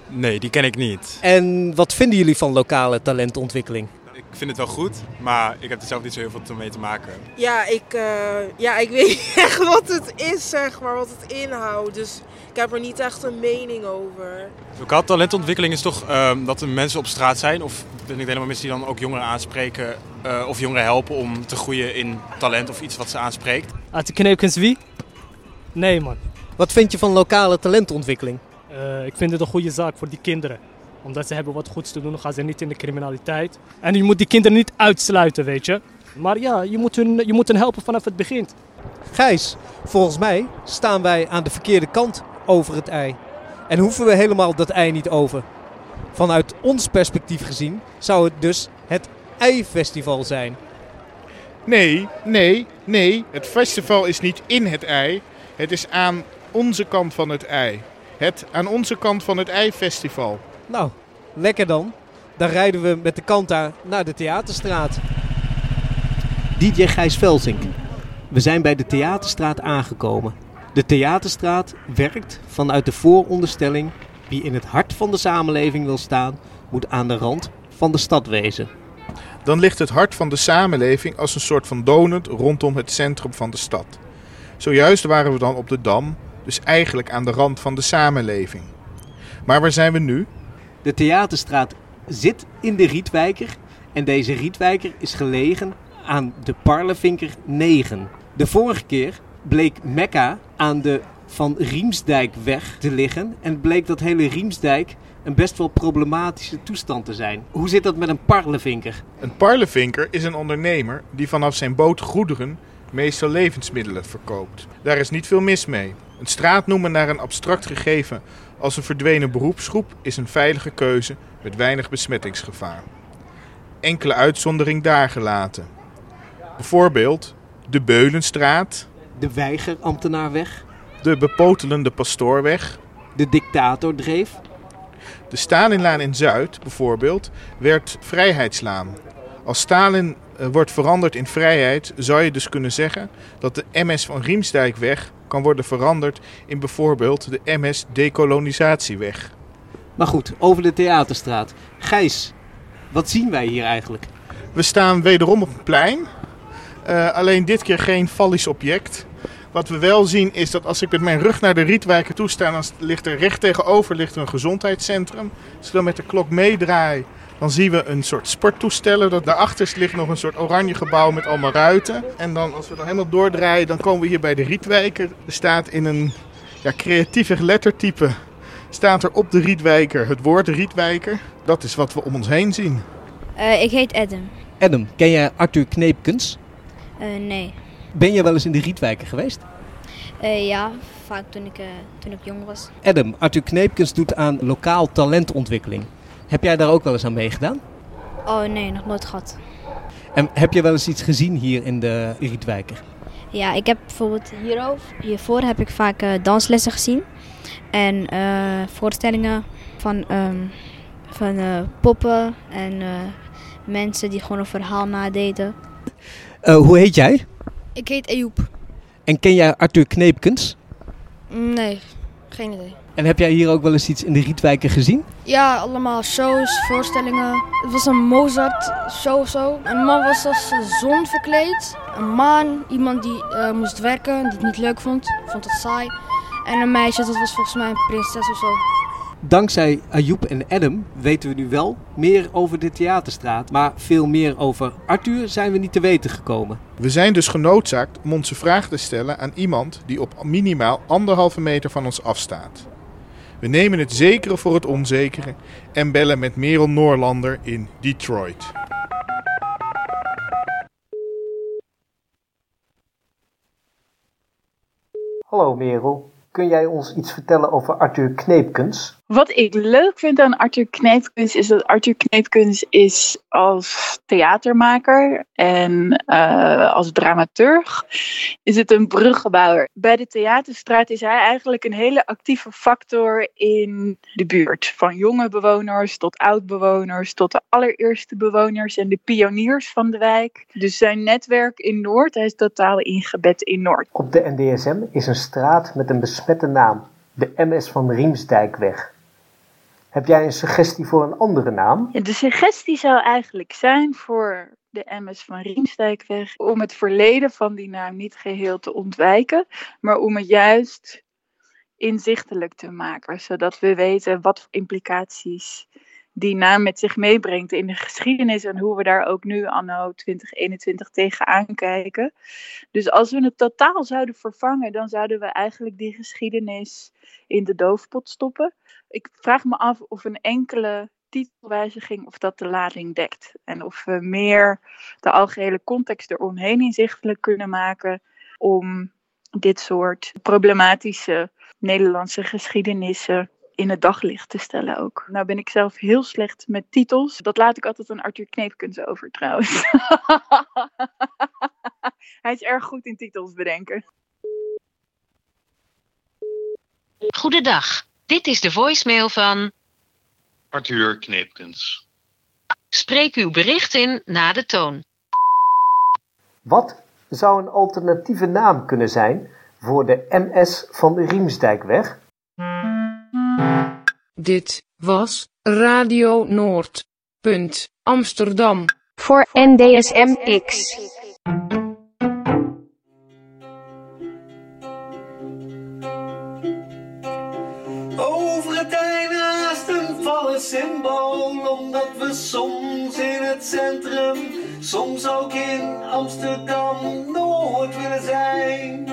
Nee, die ken ik niet. En wat vinden jullie van lokale talentontwikkeling? Ik vind het wel goed, maar ik heb er zelf niet zo heel veel mee te maken. Ja, ik, eh, ja, ik weet niet echt wat het is, zeg maar, wat het inhoudt. Dus ik heb er niet echt een mening over. Lokaal talentontwikkeling is toch ehm, dat er mensen op straat zijn, of ben ik helemaal mis, die dan ook jongeren aanspreken eh, of jongeren helpen om te groeien in talent of iets wat ze aanspreekt. Uit de kneepkens wie? Nee man. Wat vind je van lokale talentontwikkeling? Eh, ik vind het een goede zaak voor die kinderen. Omdat ze hebben wat goeds te doen, gaan ze niet in de criminaliteit. En je moet die kinderen niet uitsluiten, weet je. Maar ja, je moet, hun, je moet hen helpen vanaf het begin. Gijs, volgens mij staan wij aan de verkeerde kant over het ei. En hoeven we helemaal dat ei niet over. Vanuit ons perspectief gezien zou het dus het ei-festival zijn. Nee, nee, nee. Het festival is niet in het ei. Het is aan onze kant van het ei. Het aan onze kant van het ei-festival. Nou, lekker dan. Dan rijden we met de Kanta naar de Theaterstraat. DJ Gijs Velsink. We zijn bij de Theaterstraat aangekomen. De Theaterstraat werkt vanuit de vooronderstelling... wie in het hart van de samenleving wil staan... moet aan de rand van de stad wezen. Dan ligt het hart van de samenleving als een soort van donut rondom het centrum van de stad. Zojuist waren we dan op de Dam, dus eigenlijk aan de rand van de samenleving. Maar waar zijn we nu? De Theaterstraat zit in de Rietwijker en deze Rietwijker is gelegen aan de Parlevinker 9. De vorige keer bleek Mekka aan de Van Riemsdijkweg te liggen en bleek dat hele Riemsdijk een best wel problematische toestand te zijn. Hoe zit dat met een parlevinker? Een parlevinker is een ondernemer die vanaf zijn boot goederen, meestal levensmiddelen, verkoopt. Daar is niet veel mis mee. Een straat noemen naar een abstract gegeven als een verdwenen beroepsgroep is een veilige keuze met weinig besmettingsgevaar. Enkele uitzondering daar gelaten. Bijvoorbeeld de Beulenstraat, De Weigerambtenaarweg, de Bepotelende Pastoorweg, de Dictatordreef, de Stalinlaan in Zuid bijvoorbeeld werd Vrijheidslaan. Als Stalin eh, wordt veranderd in vrijheid, zou je dus kunnen zeggen dat de MS van Riemsdijkweg kan worden veranderd in bijvoorbeeld de MS Decolonisatieweg. Maar goed, over de Theaterstraat. Gijs, wat zien wij hier eigenlijk? We staan wederom op een plein, eh, alleen dit keer geen fallisch object. Wat we wel zien is dat als ik met mijn rug naar de Rietwijker toe sta, dan ligt er recht tegenover ligt er een gezondheidscentrum. Als ik dan met de klok meedraai, dan zien we een soort sporttoestellen. Dat daarachter ligt nog een soort oranje gebouw met allemaal ruiten. En dan als we dan helemaal doordraaien, dan komen we hier bij de Rietwijker. Er staat in een ja, creatievig lettertype staat er op de Rietwijker het woord Rietwijker. Dat is wat we om ons heen zien. Eh, ik heet Adam. Adam, ken jij Arthur Kneepkens? Eh, nee. Ben je wel eens in de Rietwijker geweest? Eh, ja, vaak toen ik, eh, toen ik jong was. Adam, Arthur Kneepkens doet aan lokaal talentontwikkeling. Heb jij daar ook wel eens aan meegedaan? Oh nee, nog nooit gehad. En heb je wel eens iets gezien hier in de Rietwijker? Ja, ik heb bijvoorbeeld hierover, hiervoor heb ik vaak eh, danslessen gezien. En eh, voorstellingen van, ehm, van eh, poppen en eh, mensen die gewoon een verhaal nadeden. Eh, hoe heet jij? Ik heet Ejoep. En ken jij Arthur Kneepkens? Nee, geen idee. En heb jij hier ook wel eens iets in de Rietwijker gezien? Ja, allemaal shows, voorstellingen. Het was een Mozart-show of zo. Een man was als zon verkleed. Een maan, iemand die eh, moest werken, die het niet leuk vond. Vond het saai. En een meisje, dat was volgens mij een prinses of zo. Dankzij Ayoub en Adam weten we nu wel meer over de Theaterstraat. Maar veel meer over Arthur zijn we niet te weten gekomen. We zijn dus genoodzaakt om onze vraag te stellen aan iemand die op minimaal anderhalve meter van ons afstaat. We nemen het zekere voor het onzekere en bellen met Merel Noorlander in Detroit. Hallo Merel, kun jij ons iets vertellen over Arthur Kneepkens? Wat ik leuk vind aan Arthur Kneepkens is dat Arthur Kneepkens is als theatermaker en eh, als dramaturg is het een bruggenbouwer. Bij de Theaterstraat is hij eigenlijk een hele actieve factor in de buurt. Van jonge bewoners tot oud-bewoners tot de allereerste bewoners en de pioniers van de wijk. Dus zijn netwerk in Noord, hij is totaal ingebed in Noord. Op de NDSM is een straat met een besmette naam, de MS van Riemsdijkweg. Heb jij een suggestie voor een andere naam? De suggestie zou eigenlijk zijn voor de MS van Riemsdijkweg om het verleden van die naam niet geheel te ontwijken, maar om het juist inzichtelijk te maken, zodat we weten wat voor implicaties die naam met zich meebrengt in de geschiedenis en hoe we daar ook nu anno 2021 tegenaan kijken. Dus als we het totaal zouden vervangen, dan zouden we eigenlijk die geschiedenis in de doofpot stoppen. Ik vraag me af of een enkele titelwijziging of dat de lading dekt. En of we meer de algehele context eromheen inzichtelijk kunnen maken om dit soort problematische Nederlandse geschiedenissen in het daglicht te stellen ook. Nou ben ik zelf heel slecht met titels. Dat laat ik altijd aan Arthur Kneepkens over trouwens. Hij is erg goed in titels bedenken. Goedendag, dit is de voicemail van... Arthur Kneepkens. Spreek uw bericht in na de toon. Wat zou een alternatieve naam kunnen zijn voor de MS van de Riemsdijkweg? Dit was Radio Noord. Punt, Amsterdam. Voor NDSM-X. Over het einde naast een vallen symbool, omdat we soms in het centrum, soms ook in Amsterdam Noord willen zijn.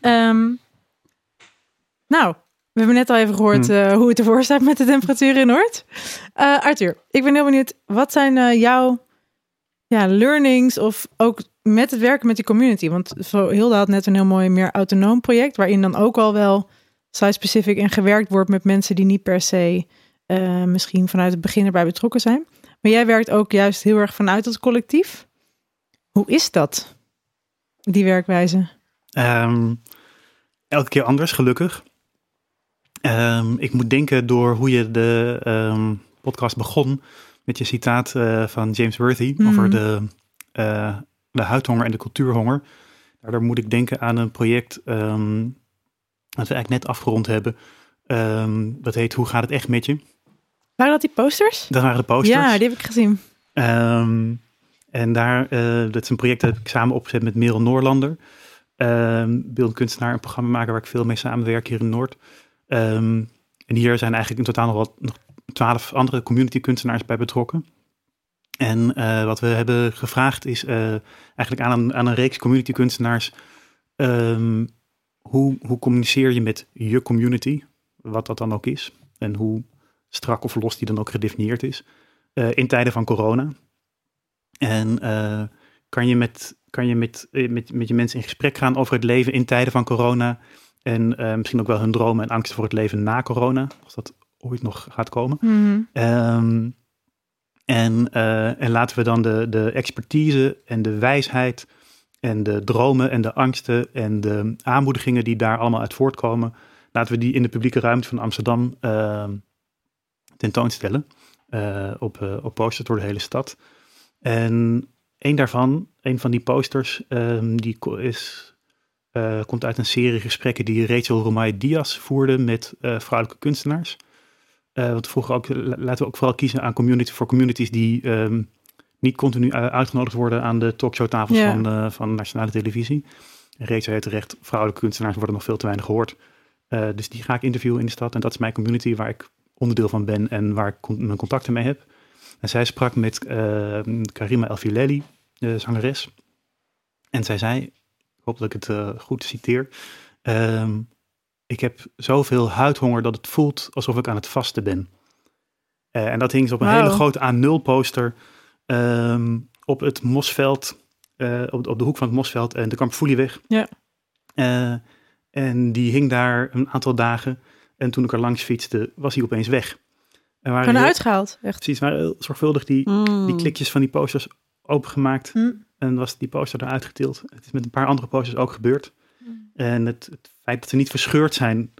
Ehm, nou, we hebben net al even gehoord Hmm. eh, hoe het ervoor staat met de temperatuur in Noord. Eh, Arthur, ik ben heel benieuwd. Wat zijn eh, jouw ja, learnings of ook met het werken met die community? Want zo Hilda had net een heel mooi meer autonoom project, waarin dan ook al wel site-specific en gewerkt wordt met mensen die niet per se misschien vanuit het begin erbij betrokken zijn. Maar jij werkt ook juist heel erg vanuit het collectief. Hoe is dat? Die werkwijze. Ehm, elke keer anders, gelukkig. Ehm, ik moet denken door hoe je de ehm, podcast begon met je citaat eh, van James Worthy Mhm. over de, eh, de huidhonger en de cultuurhonger. Daardoor moet ik denken aan een project dat we eigenlijk net afgerond hebben. Dat heet Hoe gaat het echt met je? Waren dat die posters? Dat waren de posters. Ja, die heb ik gezien. Ehm, en daar, eh, dat is een project dat ik samen opgezet met Merel Noorlander. Ehm beeldend kunstenaar, een programmamaker waar ik veel mee samenwerk hier in Noord. Ehm, en hier zijn eigenlijk in totaal nog wat nog twaalf andere community kunstenaars bij betrokken. En eh, wat we hebben gevraagd is eh, eigenlijk aan een, aan een reeks community kunstenaars. ehm, hoe, hoe communiceer je met je community? Wat dat dan ook is. En hoe strak of los die dan ook gedefinieerd is. in tijden van corona. En eh, kan je, met, kan je met, eh, met, met je mensen in gesprek gaan over het leven in tijden van corona. En eh, misschien ook wel hun dromen en angsten voor het leven na corona. Als dat ooit nog gaat komen. Mhm. Ehm, en, en laten we dan de, de expertise en de wijsheid en de dromen en de angsten en de aanmoedigingen die daar allemaal uit voortkomen, laten we die in de publieke ruimte van Amsterdam ehm, tentoonstellen. op, op posters door de hele stad. En een daarvan, een van die posters, ehm, die is, eh, komt uit een serie gesprekken die Rachel Romay Diaz voerde met eh, vrouwelijke kunstenaars. Eh, want vroeger ook, la- laten we ook vooral kiezen aan community, voor communities die ehm, niet continu uitgenodigd worden aan de talkshowtafels Ja. van, van nationale televisie. En Rachel heeft terecht, vrouwelijke kunstenaars worden nog veel te weinig gehoord. Eh, dus die ga ik interviewen in de stad. En dat is mijn community waar ik onderdeel van ben en waar ik con- mijn contacten mee heb. En zij sprak met eh, Karima El Fileli, de zangeres. En zij zei, ik hoop dat ik het eh, goed citeer. ehm, ik heb zoveel huidhonger dat het voelt alsof ik aan het vasten ben. Eh, en dat hing ze op een hele grote A0 poster ehm, op het Mosveld, op, op de hoek van het Mosveld en de Kampfoelieweg. Ja. En die hing daar een aantal dagen. En toen ik er langs fietste, was hij opeens weg. Er waren heel- uitgehaald, echt. Precies, waren heel zorgvuldig die, Mm. die klikjes van die posters opengemaakt. Mm. En was die poster eruit getild. Het is met een paar andere posters ook gebeurd. En het, het feit dat ze niet verscheurd zijn,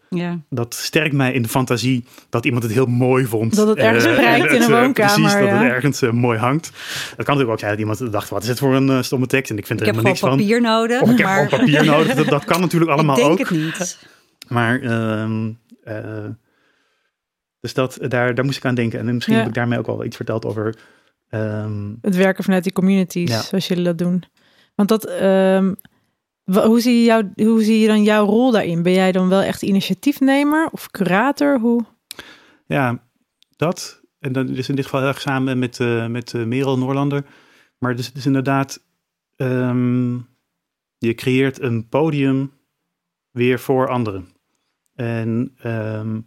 dat sterkt mij in de fantasie dat iemand het heel mooi vond. Dat het ergens en in een eh, woonkamer, Precies, dat ja. het ergens eh, mooi hangt. Het kan natuurlijk ook zijn dat iemand dacht, wat is het voor een stomme tekst? En ik vind Ik er heb helemaal niks van. papier nodig. Of ik heb maar... gewoon papier nodig. Dat, dat kan natuurlijk allemaal ik denk ook. het niet. Maar ehm, eh, dus dat, daar, daar moest ik aan denken. En misschien Ja. heb ik daarmee ook al iets verteld over. ehm, Het werken vanuit die communities, Ja. zoals jullie dat doen. Want dat, ehm, hoe, zie je jou, hoe zie je dan jouw rol daarin? Ben jij dan wel echt initiatiefnemer of curator? Hoe? ja, dat. En dan is in dit geval heel erg samen met, eh met eh, Merel Noorlander. Maar dus, het is inderdaad. ehm, je creëert een podium weer voor anderen. En, ehm,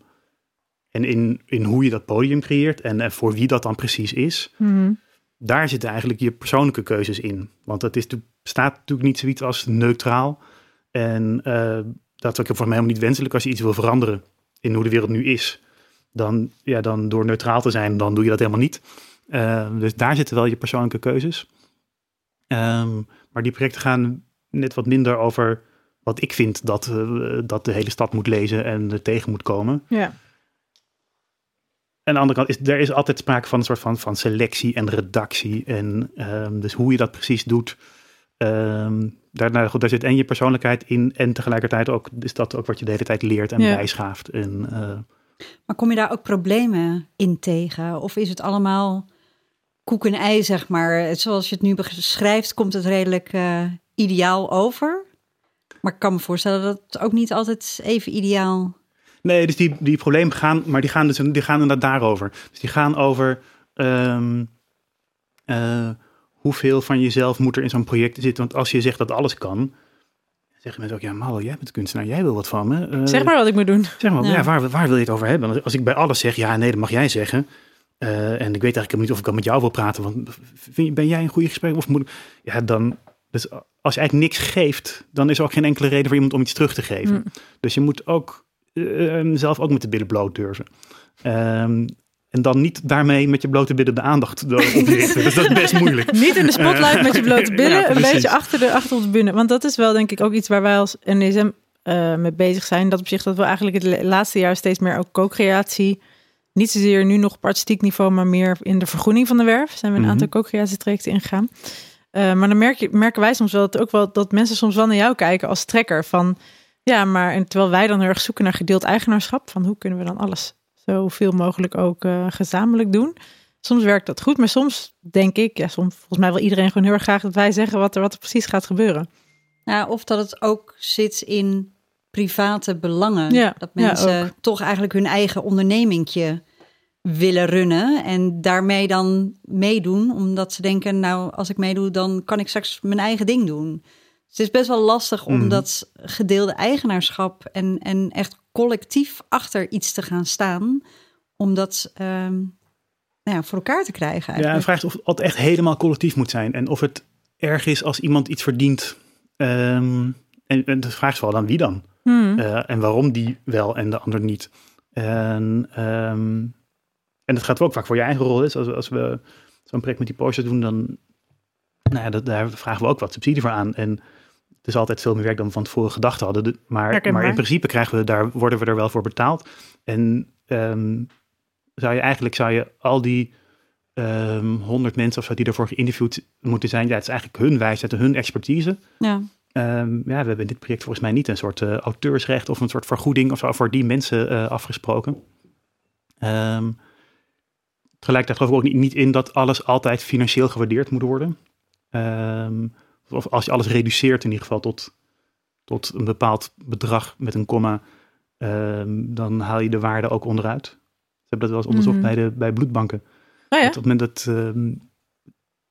en in, in hoe je dat podium creëert en, en voor wie dat dan precies is. Mhm. daar zitten eigenlijk je persoonlijke keuzes in. Want het is, natuurlijk- bestaat natuurlijk niet zoiets als neutraal. En eh, dat is ook voor mij helemaal niet wenselijk als je iets wil veranderen in hoe de wereld nu is. Dan, ja, dan door neutraal te zijn, dan doe je dat helemaal niet. Eh, dus daar zitten wel je persoonlijke keuzes. Ehm, maar die projecten gaan net wat minder over wat ik vind dat, eh, dat de hele stad moet lezen en er tegen moet komen. Ja. Aan de andere kant is er is altijd sprake van een soort van, van selectie en redactie. En ehm, dus hoe je dat precies doet. ehm, daar, nou goed, daar zit en je persoonlijkheid in. En tegelijkertijd ook is dat ook wat je de hele tijd leert en Ja. bijschaaft. En, eh, Maar kom je daar ook problemen in tegen? Of is het allemaal koek en ei, zeg maar? Zoals je het nu beschrijft, komt het redelijk eh, ideaal over. Maar ik kan me voorstellen dat het ook niet altijd even ideaal... Nee, dus die, die problemen gaan, maar die gaan dus die gaan inderdaad daarover. Dus die gaan over ehm, eh, hoeveel van jezelf moet er in zo'n project zitten. Want als je zegt dat alles kan, zeggen mensen ook, ja, Mal, jij bent kunstenaar, jij wil wat van me. Eh, Zeg maar wat ik moet doen. Zeg maar, Ja. ja. waar, waar wil je het over hebben? Als ik bij alles zeg, ja, nee, dat mag jij zeggen. eh, en ik weet eigenlijk niet of ik al met jou wil praten. Want vind je, ben jij een goede gesprek? Of moet ik- ja, dan. Dus als je eigenlijk niks geeft, dan is er ook geen enkele reden voor iemand om iets terug te geven. Mm. Dus je moet ook eh, eh, zelf ook met de billen bloot durven. Ehm, en dan niet daarmee met je blote billen de aandacht dus dat is best moeilijk. Niet in de spotlight met je blote Ja, billen, een beetje achter de, achter ons binnen. Want dat is wel denk ik ook iets waar wij als NSM eh mee bezig zijn. Dat op zich dat we eigenlijk het la- laatste jaar steeds meer ook co-creatie... Niet zozeer nu nog op artistiek niveau, maar meer in de vergroening van de werf. Zijn we een Mhm. aantal co-creatietrajecten ingegaan. Eh, maar dan merk je, merken wij soms wel dat, ook wel dat mensen soms wel naar jou kijken als trekker. Van ja, maar en terwijl wij dan heel erg zoeken naar gedeeld eigenaarschap. Van hoe kunnen we dan alles zoveel mogelijk ook eh, gezamenlijk doen. Soms werkt dat goed, maar soms denk ik, ja, soms volgens mij wil iedereen gewoon heel erg graag dat wij zeggen wat er, wat er precies gaat gebeuren. Ja, of dat het ook zit in private belangen. Ja, dat mensen toch eigenlijk hun eigen ondernemingje willen runnen. En daarmee dan meedoen. Omdat ze denken, nou, als ik meedoe, dan kan ik straks mijn eigen ding doen. Dus het is best wel lastig om Mhm. dat gedeelde eigenaarschap en, en echt collectief achter iets te gaan staan. Om dat ehm, nou ja, voor elkaar te krijgen Ja, en eigenlijk. vraag is of het echt helemaal collectief moet zijn. En of het erg is als iemand iets verdient. Ehm, en, en de vraag is wel dan wie dan? Hmm. Eh, en waarom die wel en de ander niet. En, ehm, en dat gaat ook vaak voor je eigen rol. Is. Als, als we zo'n project met die posters doen, dan nou ja, dat, daar vragen we ook wat subsidie voor aan. En het is altijd veel meer werk dan we van tevoren gedacht hadden. De- Maar, maar in principe krijgen we daar, worden we er wel voor betaald. En ehm, zou je eigenlijk zou je al die ehm, honderd mensen of zo die ervoor geïnterviewd moeten zijn, ja, het is eigenlijk hun wijsheid en hun expertise. Ja. Ehm, ja, we hebben in dit project volgens mij niet een soort eh, auteursrecht of een soort vergoeding of zo voor die mensen eh, afgesproken. Ehm tegelijkertijd geloof ik ook niet, niet in dat alles altijd financieel gewaardeerd moet worden. Ehm, of als je alles reduceert in ieder geval tot, tot een bepaald bedrag met een komma, ehm, dan haal je de waarde ook onderuit. Ze hebben dat wel eens onderzocht Mhm. bij, de, bij bloedbanken. Oh ja? Op het moment dat, ehm,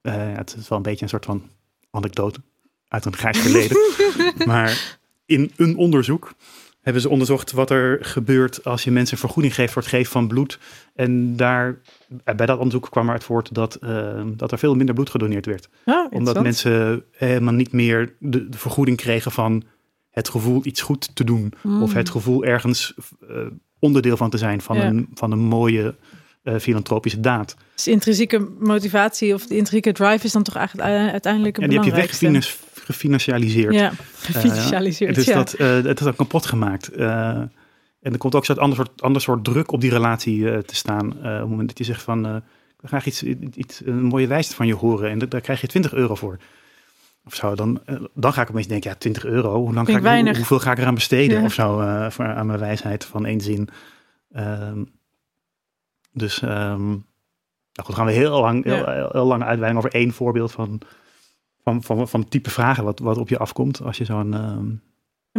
eh, het is wel een beetje een soort van anekdote uit een grijs verleden. maar in een onderzoek hebben ze onderzocht wat er gebeurt als je mensen een vergoeding geeft voor het geven van bloed. En daar, eh, bij dat onderzoek kwam eruit voort dat, eh, dat er veel minder bloed gedoneerd werd. Ah, Omdat mensen helemaal niet meer de, de vergoeding kregen van het gevoel iets goed te doen. Mm. Of het gevoel ergens eh, onderdeel van te zijn van, Ja. een, van een mooie filantropische daad. Dus intrinsieke motivatie of de intrinsieke drive is dan toch eigenlijk uiteindelijk het En die heb je belangrijkste. Gefinancialiseerd. Ja, Eh, gefinancialiseerd, dus ja. dat, eh, het is ook kapot gemaakt. Eh, en er komt ook zo'n ander soort, ander soort druk op die relatie te staan. op het moment dat je zegt van, eh, ik wil graag iets, iets, een mooie wijs van je horen. En da- daar krijg je 20 euro voor. Of zo, dan, dan ga ik opeens denken, ja, 20 euro. Hoe lang ga ik hoe- hoeveel ga ik eraan besteden? Ja. Of zo, voor, aan mijn wijsheid van één zin. Ehm, dus, ehm nou goed, gaan we heel lang, heel, heel lang uitweiden over één voorbeeld van, van, van, van type vragen wat, wat op je afkomt als je zo'n... ehm,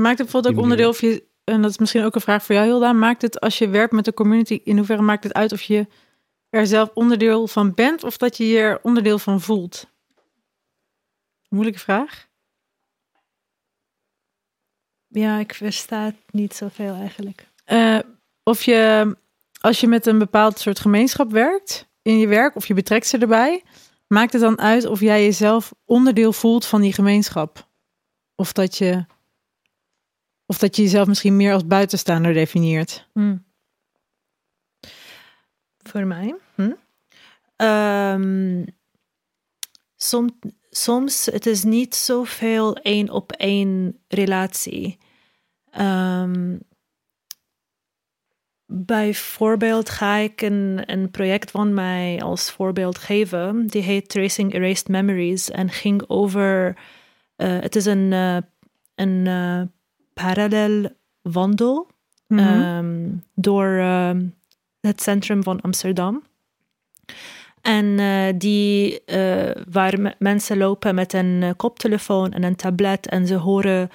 maakt het bijvoorbeeld ook onderdeel of je, en dat is misschien ook een vraag voor jou Hilda, maakt het als je werkt met de community, in hoeverre maakt het uit of je er zelf onderdeel van bent of dat je je er onderdeel van voelt? Moeilijke vraag. Ja, ik versta het niet zoveel eigenlijk. Eh, of je, als je met een bepaald soort gemeenschap werkt in je werk, of je betrekt ze erbij, maakt het dan uit of jij jezelf onderdeel voelt van die gemeenschap? Of dat je, of dat je jezelf misschien meer als buitenstaander definieert? Hmm. Voor mij? Hm? Ehm, som, soms het is niet zoveel één op één relatie. Ehm, bijvoorbeeld ga ik een, een project van mij als voorbeeld geven. Die heet Tracing Erased Memories en ging over... eh, het is een, eh, een eh, parallel wandel Mhm. ehm, door het centrum van Amsterdam. En die, waar me- mensen lopen met een koptelefoon en een tablet en ze horen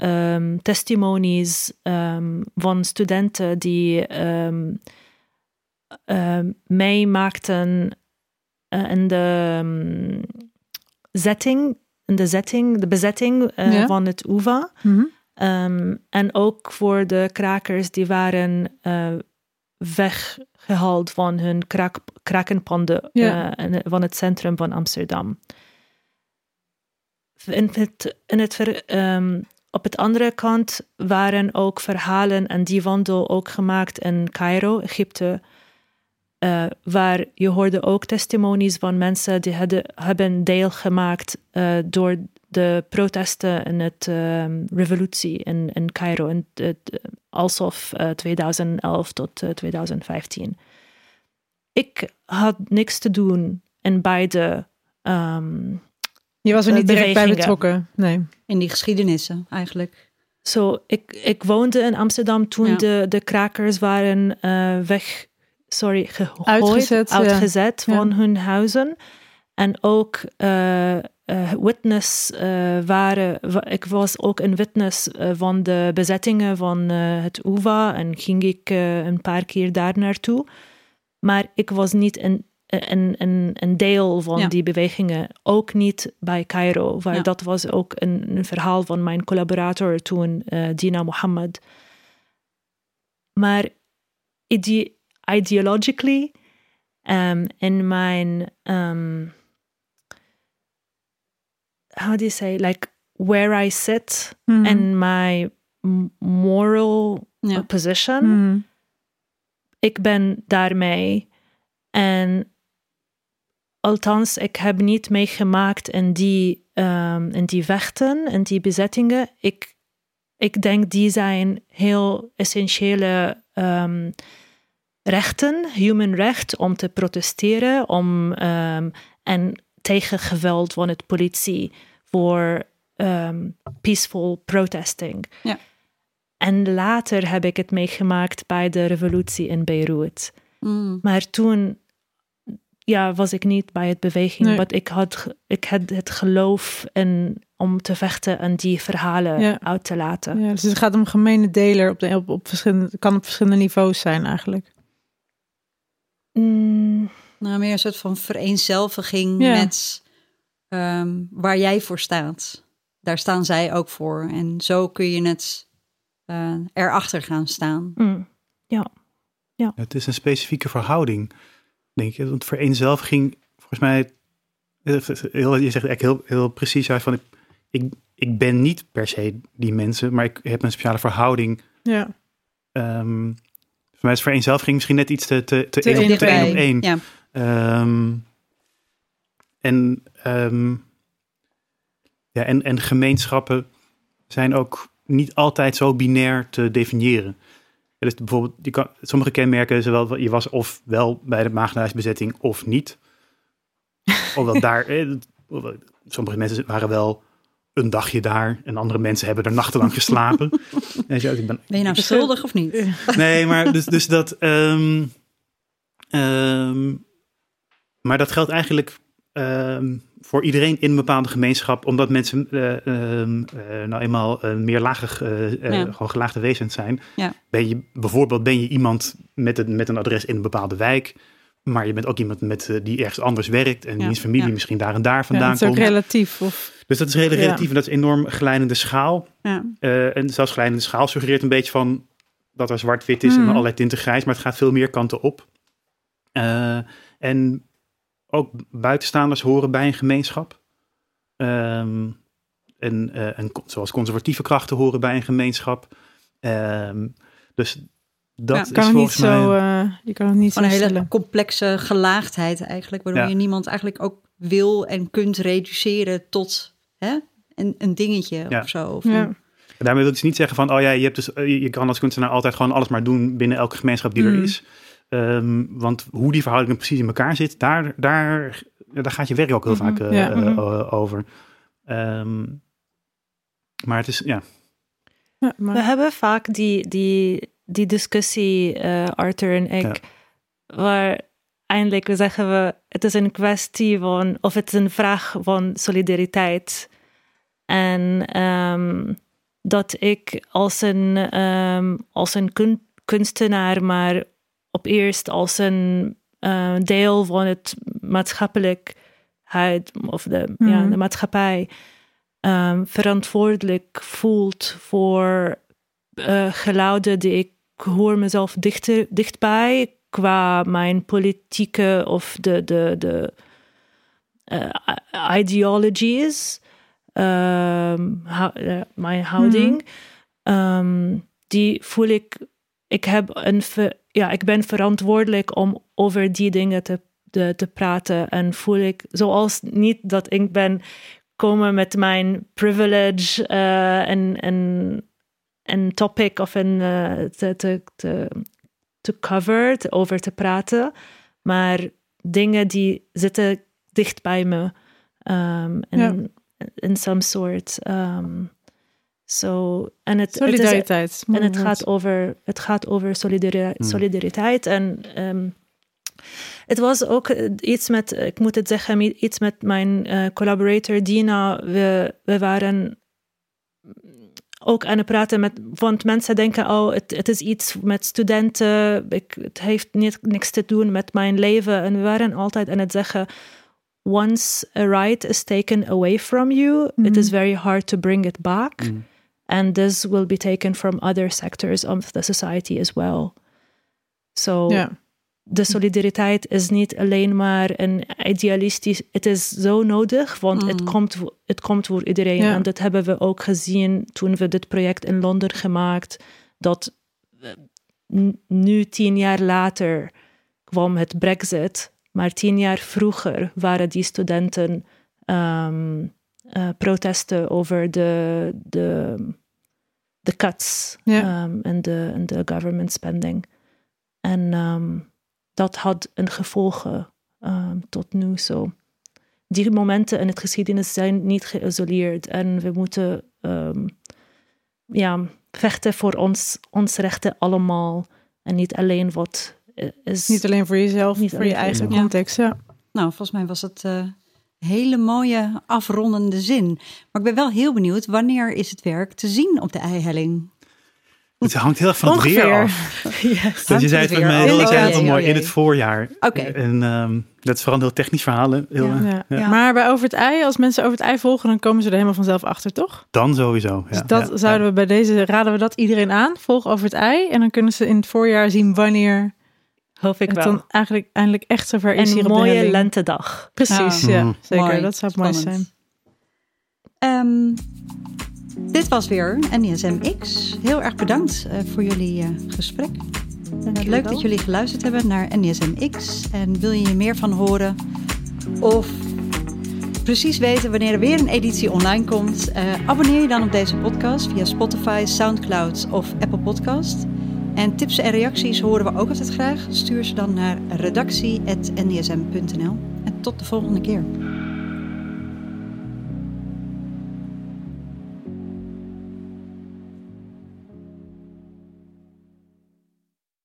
ehm, testimonies ehm, van studenten die ehm, ehm, meemaakten eh, in de setting, in de setting, de bezetting eh, Ja. van het UvA. Mhm. En ook voor de krakers die waren eh, weggehaald van hun krak, krakenpanden Ja. van het centrum van Amsterdam. In het, in het ver- op het andere kant waren ook verhalen en die wandel ook gemaakt in Cairo, Egypte. eh, waar je hoorde ook testimonies van mensen die hadden, hebben deelgemaakt eh door de protesten en het ehm, revolutie in, in Cairo, in alsof eh, 2011 tot eh, 2015. Ik had niks te doen in beide. ehm, Je was er eh, niet direct bij betrokken. Nee. In die geschiedenissen eigenlijk. Zo, ik, ik woonde in Amsterdam toen Ja. de, de krakers waren eh, weg, sorry, gegooid, Uitgezet, uitgezet Ja. van hun huizen. En ook eh, witness eh, waren, wa- ik was ook een witness van de bezettingen van eh, het UvA en ging ik een paar keer daar naartoe. Maar ik was niet een, een, een, een deel van Ja. die bewegingen. Ook niet bij Cairo, waar Ja. dat was ook een, een verhaal van mijn collaborator toen, eh, Dina Mohammed. Maar ide ideologically, um, in mijn, um, how do you say, like where I sit Mhm. and my moral position, Mhm. ik ben daarmee. En althans, ik heb niet meegemaakt in die, ehm, in die vechten, in die bezettingen. Ik, ik denk die zijn heel essentiële ehm, rechten, human recht, om te protesteren om, ehm, en tegen geweld van het politie voor peaceful protesting. Ja. En later heb ik het meegemaakt bij de revolutie in Beirut. Mm. Maar toen ja, was ik niet bij het beweging, Nee. maar ik had, ik had het geloof in, om te vechten en die verhalen Ja. uit te laten. Ja, dus het gaat om gemene deler op de, op, op verschillende, kan op verschillende niveaus zijn eigenlijk. Mm, Nou, meer een soort van vereenzelviging Ja. met ehm, waar jij voor staat. Daar staan zij ook voor. En zo kun je het eh, erachter gaan staan. mm, ja. ja. Het is een specifieke verhouding, denk je. Want vereenzelviging, volgens mij, eh, heel, je zegt eigenlijk heel, heel precies uit van, ik, ik, ik ben niet per se die mensen, maar ik heb een speciale verhouding. Ja. Ehm, voor mij is vereenzelviging misschien net iets te, te, te, Te één op, te één op één. ja. Ehm, en ehm, Ja, en, en gemeenschappen zijn ook niet altijd zo binair te definiëren. Ja, dus bijvoorbeeld, je kan, sommige kenmerken, zowel je was of wel bij de maagdenhuisbezetting of niet. Omdat daar, eh, sommige mensen waren wel een dagje daar en andere mensen hebben er nachtenlang geslapen. En zo, ik ben, Ben je nou schuldig of niet? Nee, maar dus, dus dat. ehm, ehm, maar dat geldt eigenlijk ehm, voor iedereen in een bepaalde gemeenschap, omdat mensen eh, ehm, eh, nou eenmaal eh, meerlagig, eh, Ja. gewoon gelaagde wezens zijn. Ja. Ben je bijvoorbeeld ben je iemand met een, met een adres in een bepaalde wijk, maar je bent ook iemand met, die ergens anders werkt en Ja. wiens familie Ja. misschien daar en daar Ja, vandaan dat is ook komt. relatief. Of, Dus dat is heel Ja. relatief en dat is enorm glijdende schaal. Ja. En zelfs glijdende schaal suggereert een beetje van dat er zwart-wit is en Mhm. allerlei tinten grijs, maar het gaat veel meer kanten op. En ook buitenstaanders horen bij een gemeenschap. Ehm, en, eh, en zoals conservatieve krachten horen bij een gemeenschap. Ehm, dus dat Ja, is kan het niet volgens mij... zo, eh, je kan het niet Van zo een hele stellen. complexe gelaagdheid eigenlijk, waardoor Ja. je niemand eigenlijk ook wil en kunt reduceren tot hè, een, een dingetje Ja. of zo. Of een- daarmee wil ik dus niet zeggen van, oh ja, je, hebt dus, eh, je je kan als kunstenaar altijd gewoon alles maar doen binnen elke gemeenschap die Mm. er is. Ehm, want hoe die verhoudingen precies in elkaar zit, daar, daar, ja, daar gaat je werk ook heel Mhm. vaak eh, Ja. eh, Mhm. o- over. Ehm, maar het is, ja. Ja, maar- We hebben vaak die, die, die discussie, eh, Arthur en ik, waar eindelijk we zeggen we, het is een kwestie van, of het is een vraag van solidariteit. En ehm, dat ik als een, ehm, als een kun- kunstenaar, maar op eerst als een eh, deel van het maatschappelijkheid, of de, ja, Mhm. de maatschappij, ehm, verantwoordelijk voelt voor eh, geluiden die ik hoor mezelf dichter, dichtbij qua mijn politieke of de, de, de eh, ideologies, ehm, hou- eh, mijn houding, ehm, die voel ik, ik, heb een ver- ja, ik ben verantwoordelijk om over die dingen te, de, te praten en voel ik, zoals niet dat ik ben komen met mijn privilege eh, en, en een topic of een eh, te, te, te, te cover, te- over te praten. Maar dingen die zitten dicht bij me. Um, en Ja. in some sort. Um, so, en het, het is- Solidariteit, mooi en het gaat over, het gaat over solidari- Hmm. solidariteit. En ehm, het was ook eh, iets met, ik moet het zeggen, iets met mijn eh, collaborator Dina. We, we waren ook aan het praten met, want mensen denken, oh, het, het is iets met studenten, ik, het heeft niet, niks te doen met mijn leven. En we waren altijd aan het zeggen, once a right is taken away from you, it is very hard to bring it back. And this will be taken from other sectors of the society as well. So de solidariteit is niet alleen maar een idealistisch. Het is zo nodig, want het, komt, voor- het komt voor iedereen. Ja. En dat hebben we ook gezien toen we dit project in Londen gemaakt. Dat nu tien jaar later kwam het Brexit, maar tien jaar vroeger waren die studenten eh, protesten over de, de, de cuts Ja. ehm, en de, en de government spending. En ehm, dat had een gevolgen ehm, tot nu zo. Die momenten in het geschiedenis zijn niet geïsoleerd en we moeten ehm, ja, vechten voor ons, ons rechten allemaal en niet alleen wat eh, is. Niet alleen voor jezelf, Niet voor je eigen context. Ja. Nou, volgens mij was het een hele mooie afrondende zin. Maar ik ben wel heel benieuwd, wanneer is het werk te zien op de eihelling? Het hangt heel erg van het weer af. Yes. Dus je zei het volgens mij heel, weer zei het af. wel mooi in het voorjaar. Oké. En ehm, dat is vooral een heel technisch verhaal. hè? Heel, Ja. ja. Maar bij Over het Ei, als mensen Over het Ei volgen, dan komen ze er helemaal vanzelf achter, toch? Dan sowieso. Ja, Dus dat ja, zouden we bij deze, raden we dat iedereen aan. Volg Over het Ei. En dan kunnen ze in het voorjaar zien wanneer Hoop ik het wel. dan eigenlijk eindelijk echt zover is Een hier op de mooie lentedag. Precies, Ja. ja. Mhm. Zeker, Mooi, dat zou mooi spannend. zijn. Ehm, dit was weer NISM-X. Heel erg bedankt eh, voor jullie eh, gesprek. Eh, leuk dat jullie geluisterd hebben naar NISM-X. En wil je er meer van horen? Of precies weten wanneer er weer een editie online komt, eh, abonneer je dan op deze podcast via Spotify, Soundcloud of Apple Podcast. En tips en reacties horen we ook altijd graag. Stuur ze dan naar redactie.ndsm.nl. En tot de volgende keer.